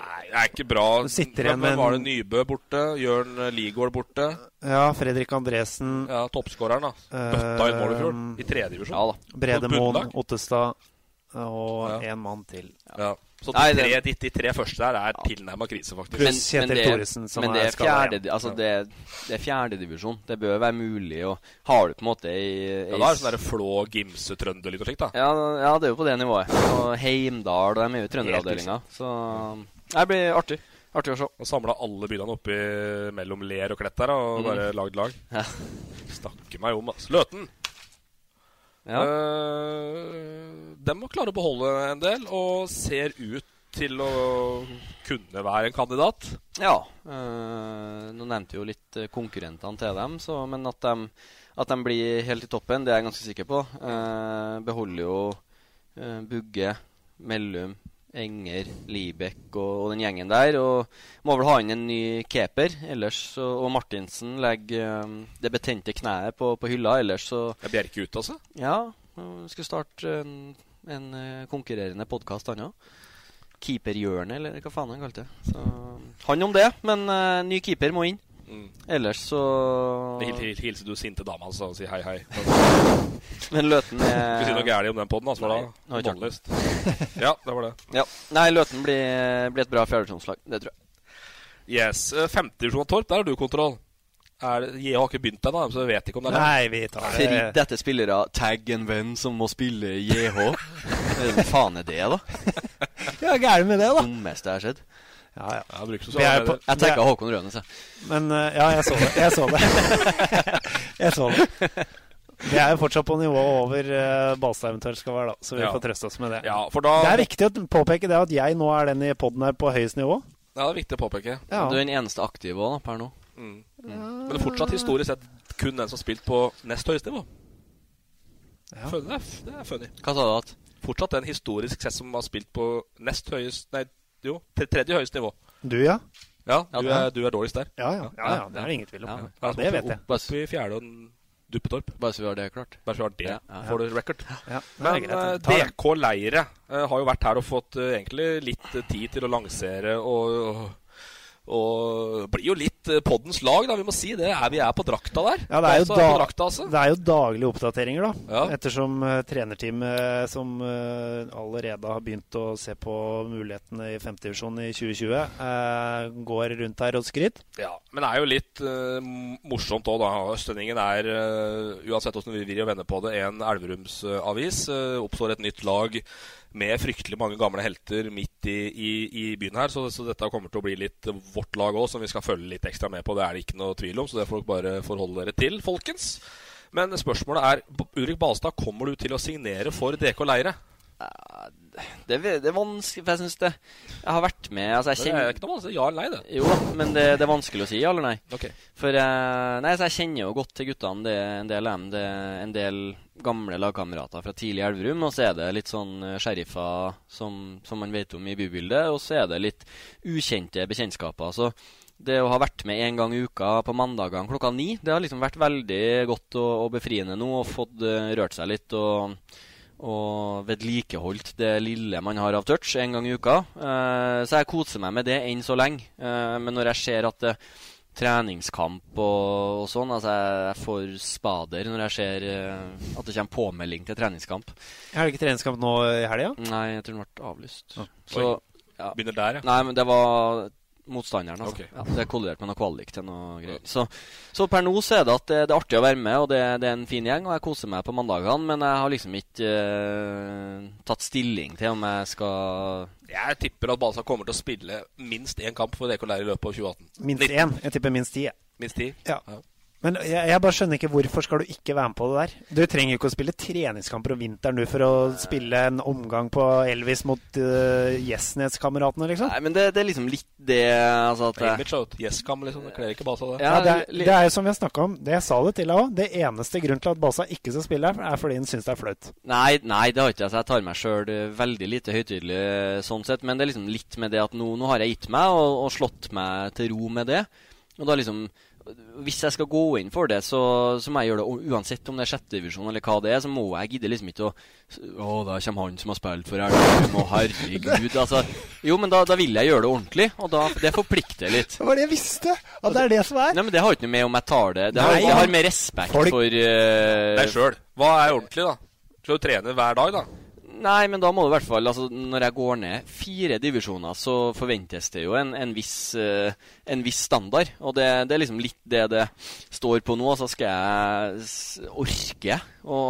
Nei, det er ikke bra. Hvem var det Nybø borte? Jørn eh, Ligård borte? Ja, Fredrik Andresen Ja, toppskåreren, da. Bøtta i mål i fjor. I tredje divisjon. Ja da. Bredemoen, Ottestad og Ja. én mann til. Ja. Så de, Nei, tre, de, de tre første der er tilnærma krise, faktisk. Men, men, det, Thoresen, men det er er fjerde, altså det, det er fjerdedivisjon. Det bør være mulig. å har du på en måte ei, Ja, da er det sånn der Flå, Gimse, Trønder litt og slikt, da. Ja, ja, det er jo på det nivået. Og Heimdal, de er jo i trønderavdelinga. Så det blir artig. Artig å se. Og samla alle byene oppi mellom Ler og Klett der, og Mm. bare lagd lag. Ja. Snakker meg om, altså. Løten. Ja. Uh, de må klare å beholde en del, og ser ut til å kunne være en kandidat. Ja. Uh, nå nevnte vi jo litt øh, konkurrentene til dem, så, men at de, at de blir helt i toppen, det er jeg ganske sikker på. Uh, beholder jo Bugge, Mellum, Enger, Libek og, og den gjengen der. Og må vel ha inn en ny keeper. Ellers og, Og Martinsen legger um, det betente kneet på, på hylla. Ellers så Er Bjerke ute, altså? Ja, skal starte en, en øh, konkurrerende podkast, han òg. Keeperhjørnet, eller hva faen han kalte det. Så, han om det, men uh, ny keeper må inn. Mm. Ellers så Hil, hil, hilser du sinte dama altså, og sier hei, hei. Men Løten Skal vi si noe er gærent om den poden, altså? Nei, da? Ja, det var det. ja. Nei, Løten blir, blir et bra fjerdedivisjonslag. Det tror jeg. Yes. eh, Femtedivisjon av Torp, der har du kontroll. Er Jeg har ikke begynt ennå, så jeg vet ikke om det er Nei, vi tar det. Fritt dette spillere tagg en venn som må spille JH. Hva faen er det, da? Ja, gærent med det, da. Dummeste jeg har sett. Ja, ja. Jeg, bruker så Vi er på- Jeg tenker Håkon Rønes, jeg. Men uh, ja, jeg så det. Jeg så det. jeg så det. Vi er jo fortsatt på nivået over uh, Balstad eventuelt skal være, da, så vi Ja. får trøste oss med det. Ja, for da Det er viktig å påpeke det at jeg nå er den i poden her på høyest nivå. Ja, det er viktig å påpeke. Ja. Du er den eneste aktive òg, per nå. Mm. Men det er fortsatt historisk sett kun den som har spilt på nest høyeste nivå. Ja. Funny, Det, er, det er funny. Hva sa du at? Fortsatt den historisk sett som har spilt på nest høyest Nei, jo, tredje høyeste nivå. Du, ja? Ja, Ja, du er, du er dårligst der. Ja, ja. ja, ja det er det ingen tvil om. Ja. Ja, det vet jeg. Opp i fjerde og Duppetorp. Bare så vi har det klart. Bare så vi har det. Ja, ja. Får du record. Ja, det Men greit. eh. DK Leire eh, har jo vært her og fått eh, egentlig litt tid til å lansere og, og, Og blir jo litt eh, poddens lag, da. Vi må si det. Er, vi er på drakta der. Ja, det er, jo Altså, da, drakta, altså. det er jo daglige oppdateringer, da. Ja. Ettersom uh, trenerteamet som uh, allerede har begynt å se på mulighetene i femtedivisjon i 2020, uh, går rundt her og skryter. Ja, men det er jo litt eh, morsomt òg, da. Østlendingen er, eh, uansett hvordan vi vil vende på det, en Elverumsavis. Oppstår et nytt lag med fryktelig mange gamle helter midt i, i, i byen her. Så, så dette kommer til å bli litt vårt lag òg, som vi skal følge litt ekstra med på. Det er det ikke noe tvil om, så det får dere bare forholde dere til, folkens. Men spørsmålet er, Ulrik Balstad, kommer du til å signere for DK Leire? Det, det er vanskelig, for jeg syns det Jeg har vært med altså jeg kjenner, Det er ikke noe vanskelig. Ja eller nei, det. Jo men det, det er vanskelig å si ja eller nei. Ok. For eh, Nei, så jeg kjenner jo godt til guttene. Det er en del av dem. Det er en del gamle lagkamerater fra tidlig Elverum. Og så er det litt sånn eh, sheriffer som, som man vet om i bybildet. Og så er det litt ukjente bekjentskaper. Så det å ha vært med en gang i uka på mandagene klokka ni, det har liksom vært veldig godt og, og befriende nå. Og fått eh, rørt seg litt. og og vedlikeholdt det lille man har av touch en gang i uka. Eh, så jeg koser meg med det enn så lenge. Eh, men når jeg ser at det treningskamp og, og sånn, altså jeg, jeg får spader når jeg ser eh, at det kommer påmelding til treningskamp. Har du ikke treningskamp nå i helga? Nei, jeg tror den ble avlyst. Ah, Så ja. Begynner der, ja. Nei, men det var motstanderen, altså. Okay. Ja, det er kollidert med noe kvalik til noe greier. Så, så per nå så er det at det, det er artig å være med, og det, det er en fin gjeng, og jeg koser meg på mandagene, men jeg har liksom ikke uh, tatt stilling til om jeg skal Jeg tipper at Balsa kommer til å spille minst én kamp for DK Leir i løpet av 2018. Minst 19. én. Jeg tipper minst ti. Minst ti? Ja. Men jeg, jeg bare skjønner ikke hvorfor skal du ikke være med på det der. Du trenger jo ikke å spille treningskamper om vinteren du for å spille en omgang på Elvis mot uh, Gjesnes-kameratene, liksom. Nei, men det, det er liksom litt det altså at Image out. Yes-kam, liksom. Det kler ikke Basa, det. Ja, det, er, det er jo som vi har snakka om. Det jeg sa det til deg òg. Det eneste grunnen til at Basa ikke skal spille her, er fordi han syns det er flaut. Nei, nei, det har ikke jeg. Så jeg tar meg sjøl veldig lite høytidelig eh, sånn sett. Men det er liksom litt med det at nå, nå har jeg gitt meg og, og slått meg til ro med det. Og da liksom Hvis jeg skal gå inn for det, så, så må jeg gjøre det uansett om det er sjettedivisjon eller hva det er. Så må jeg gidde liksom ikke å Å, der kommer han som har spilt for Elverum, og herregud. Altså Jo, men da, da vil jeg gjøre det ordentlig, og da, det forplikter litt. Det var det jeg visste! At det er det som er. Nei, men Det har ikke noe med om jeg tar det Det har, Nei, det har mer respekt folk- for uh, Deg sjøl. Hva er ordentlig, da? Skal du trene hver dag, da? Nei, men da må du i hvert fall altså, Når jeg går ned fire divisjoner, så forventes det jo en, en, viss, eh, en viss standard. Og det, det er liksom litt det det står på nå. Så skal jeg orke å,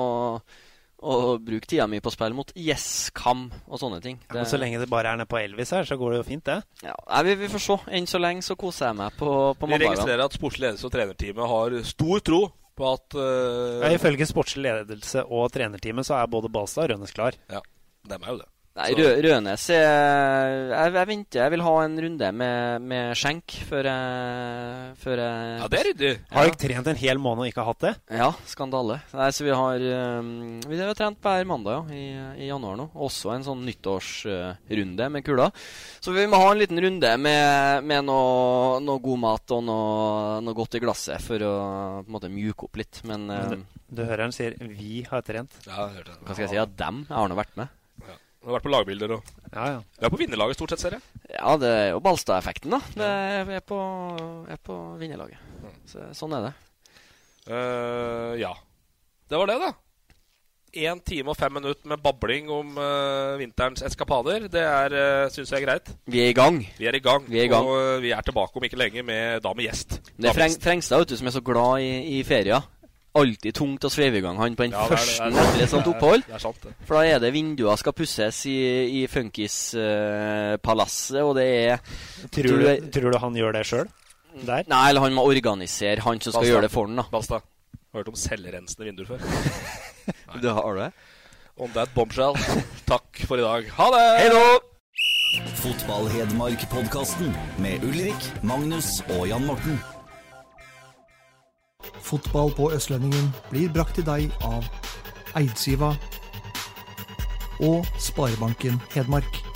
bruke tida mi på spill mot Yes-Kam og sånne ting. Ja, men så lenge det bare er nede på Elvis her, så går det jo fint, det. ja, vi, vi får se. Enn så lenge så koser jeg meg på, på Vi registrerer at sportslig ledelse og trenerteamet har stor tro på at uh, Ja, ifølge sportslig ledelse og trenerteamet så er både Balstad og Rønnes klar. Ja, dem er jo det. Nei, Rø Rønes jeg, jeg venter. Jeg vil ha en runde med, med skjenk før jeg, før jeg Ja, det er ryddig. Har dere trent en hel måned og ikke hatt det? Ja, skandale. Nei, så vi har um, Vi har trent hver mandag ja, i, i januar nå. Også en sånn nyttårsrunde med kula. Så vi må ha en liten runde med, med noe, noe god mat og noe, noe godt i glasset for å på en måte mjuke opp litt. Men um, Du hører han sier 'vi har trent'. Ja, jeg hørte det. hva skal jeg si? Ja, dem. Jeg har nå vært med. Du har vært på lagbilder og Ja, ja. Du er på vinnerlaget stort sett, ser jeg. Ja, det er jo Balstad-effekten, da. Det er, er, på, er på vinnerlaget. Så, sånn er det. Uh, ja. Det var det, da. Én time og fem minutter med babling om uh, vinterens eskapader. Det er, uh, syns jeg er greit. Vi er i gang. Vi er i gang. Vi er i gang. Og uh, vi er tilbake om ikke lenge med da med gjest. Det er Freng. Frengstad vet du, som er så glad i, i ferier. Alltid tungt å sveive i gang han på den Ja, første er etter et sånt det er- opphold. Det er sant, det. For da er det vinduer skal pusses i, i Funkis-palasset, og det er Tror, Tror du, du- tror du han gjør det sjøl? Der? Nei, eller han må organisere han som skal gjøre det for han, da. Basta. Har du hørt om selvrensende vinduer før? Du har det? On that bombshell. Takk for i dag. Ha det! Hei da! Fotball-Hedmark-podkasten med Ulrik, Magnus og Jan Morten. Fotball på Østlendingen blir brakt til deg av Eidsiva og Sparebanken Hedmark.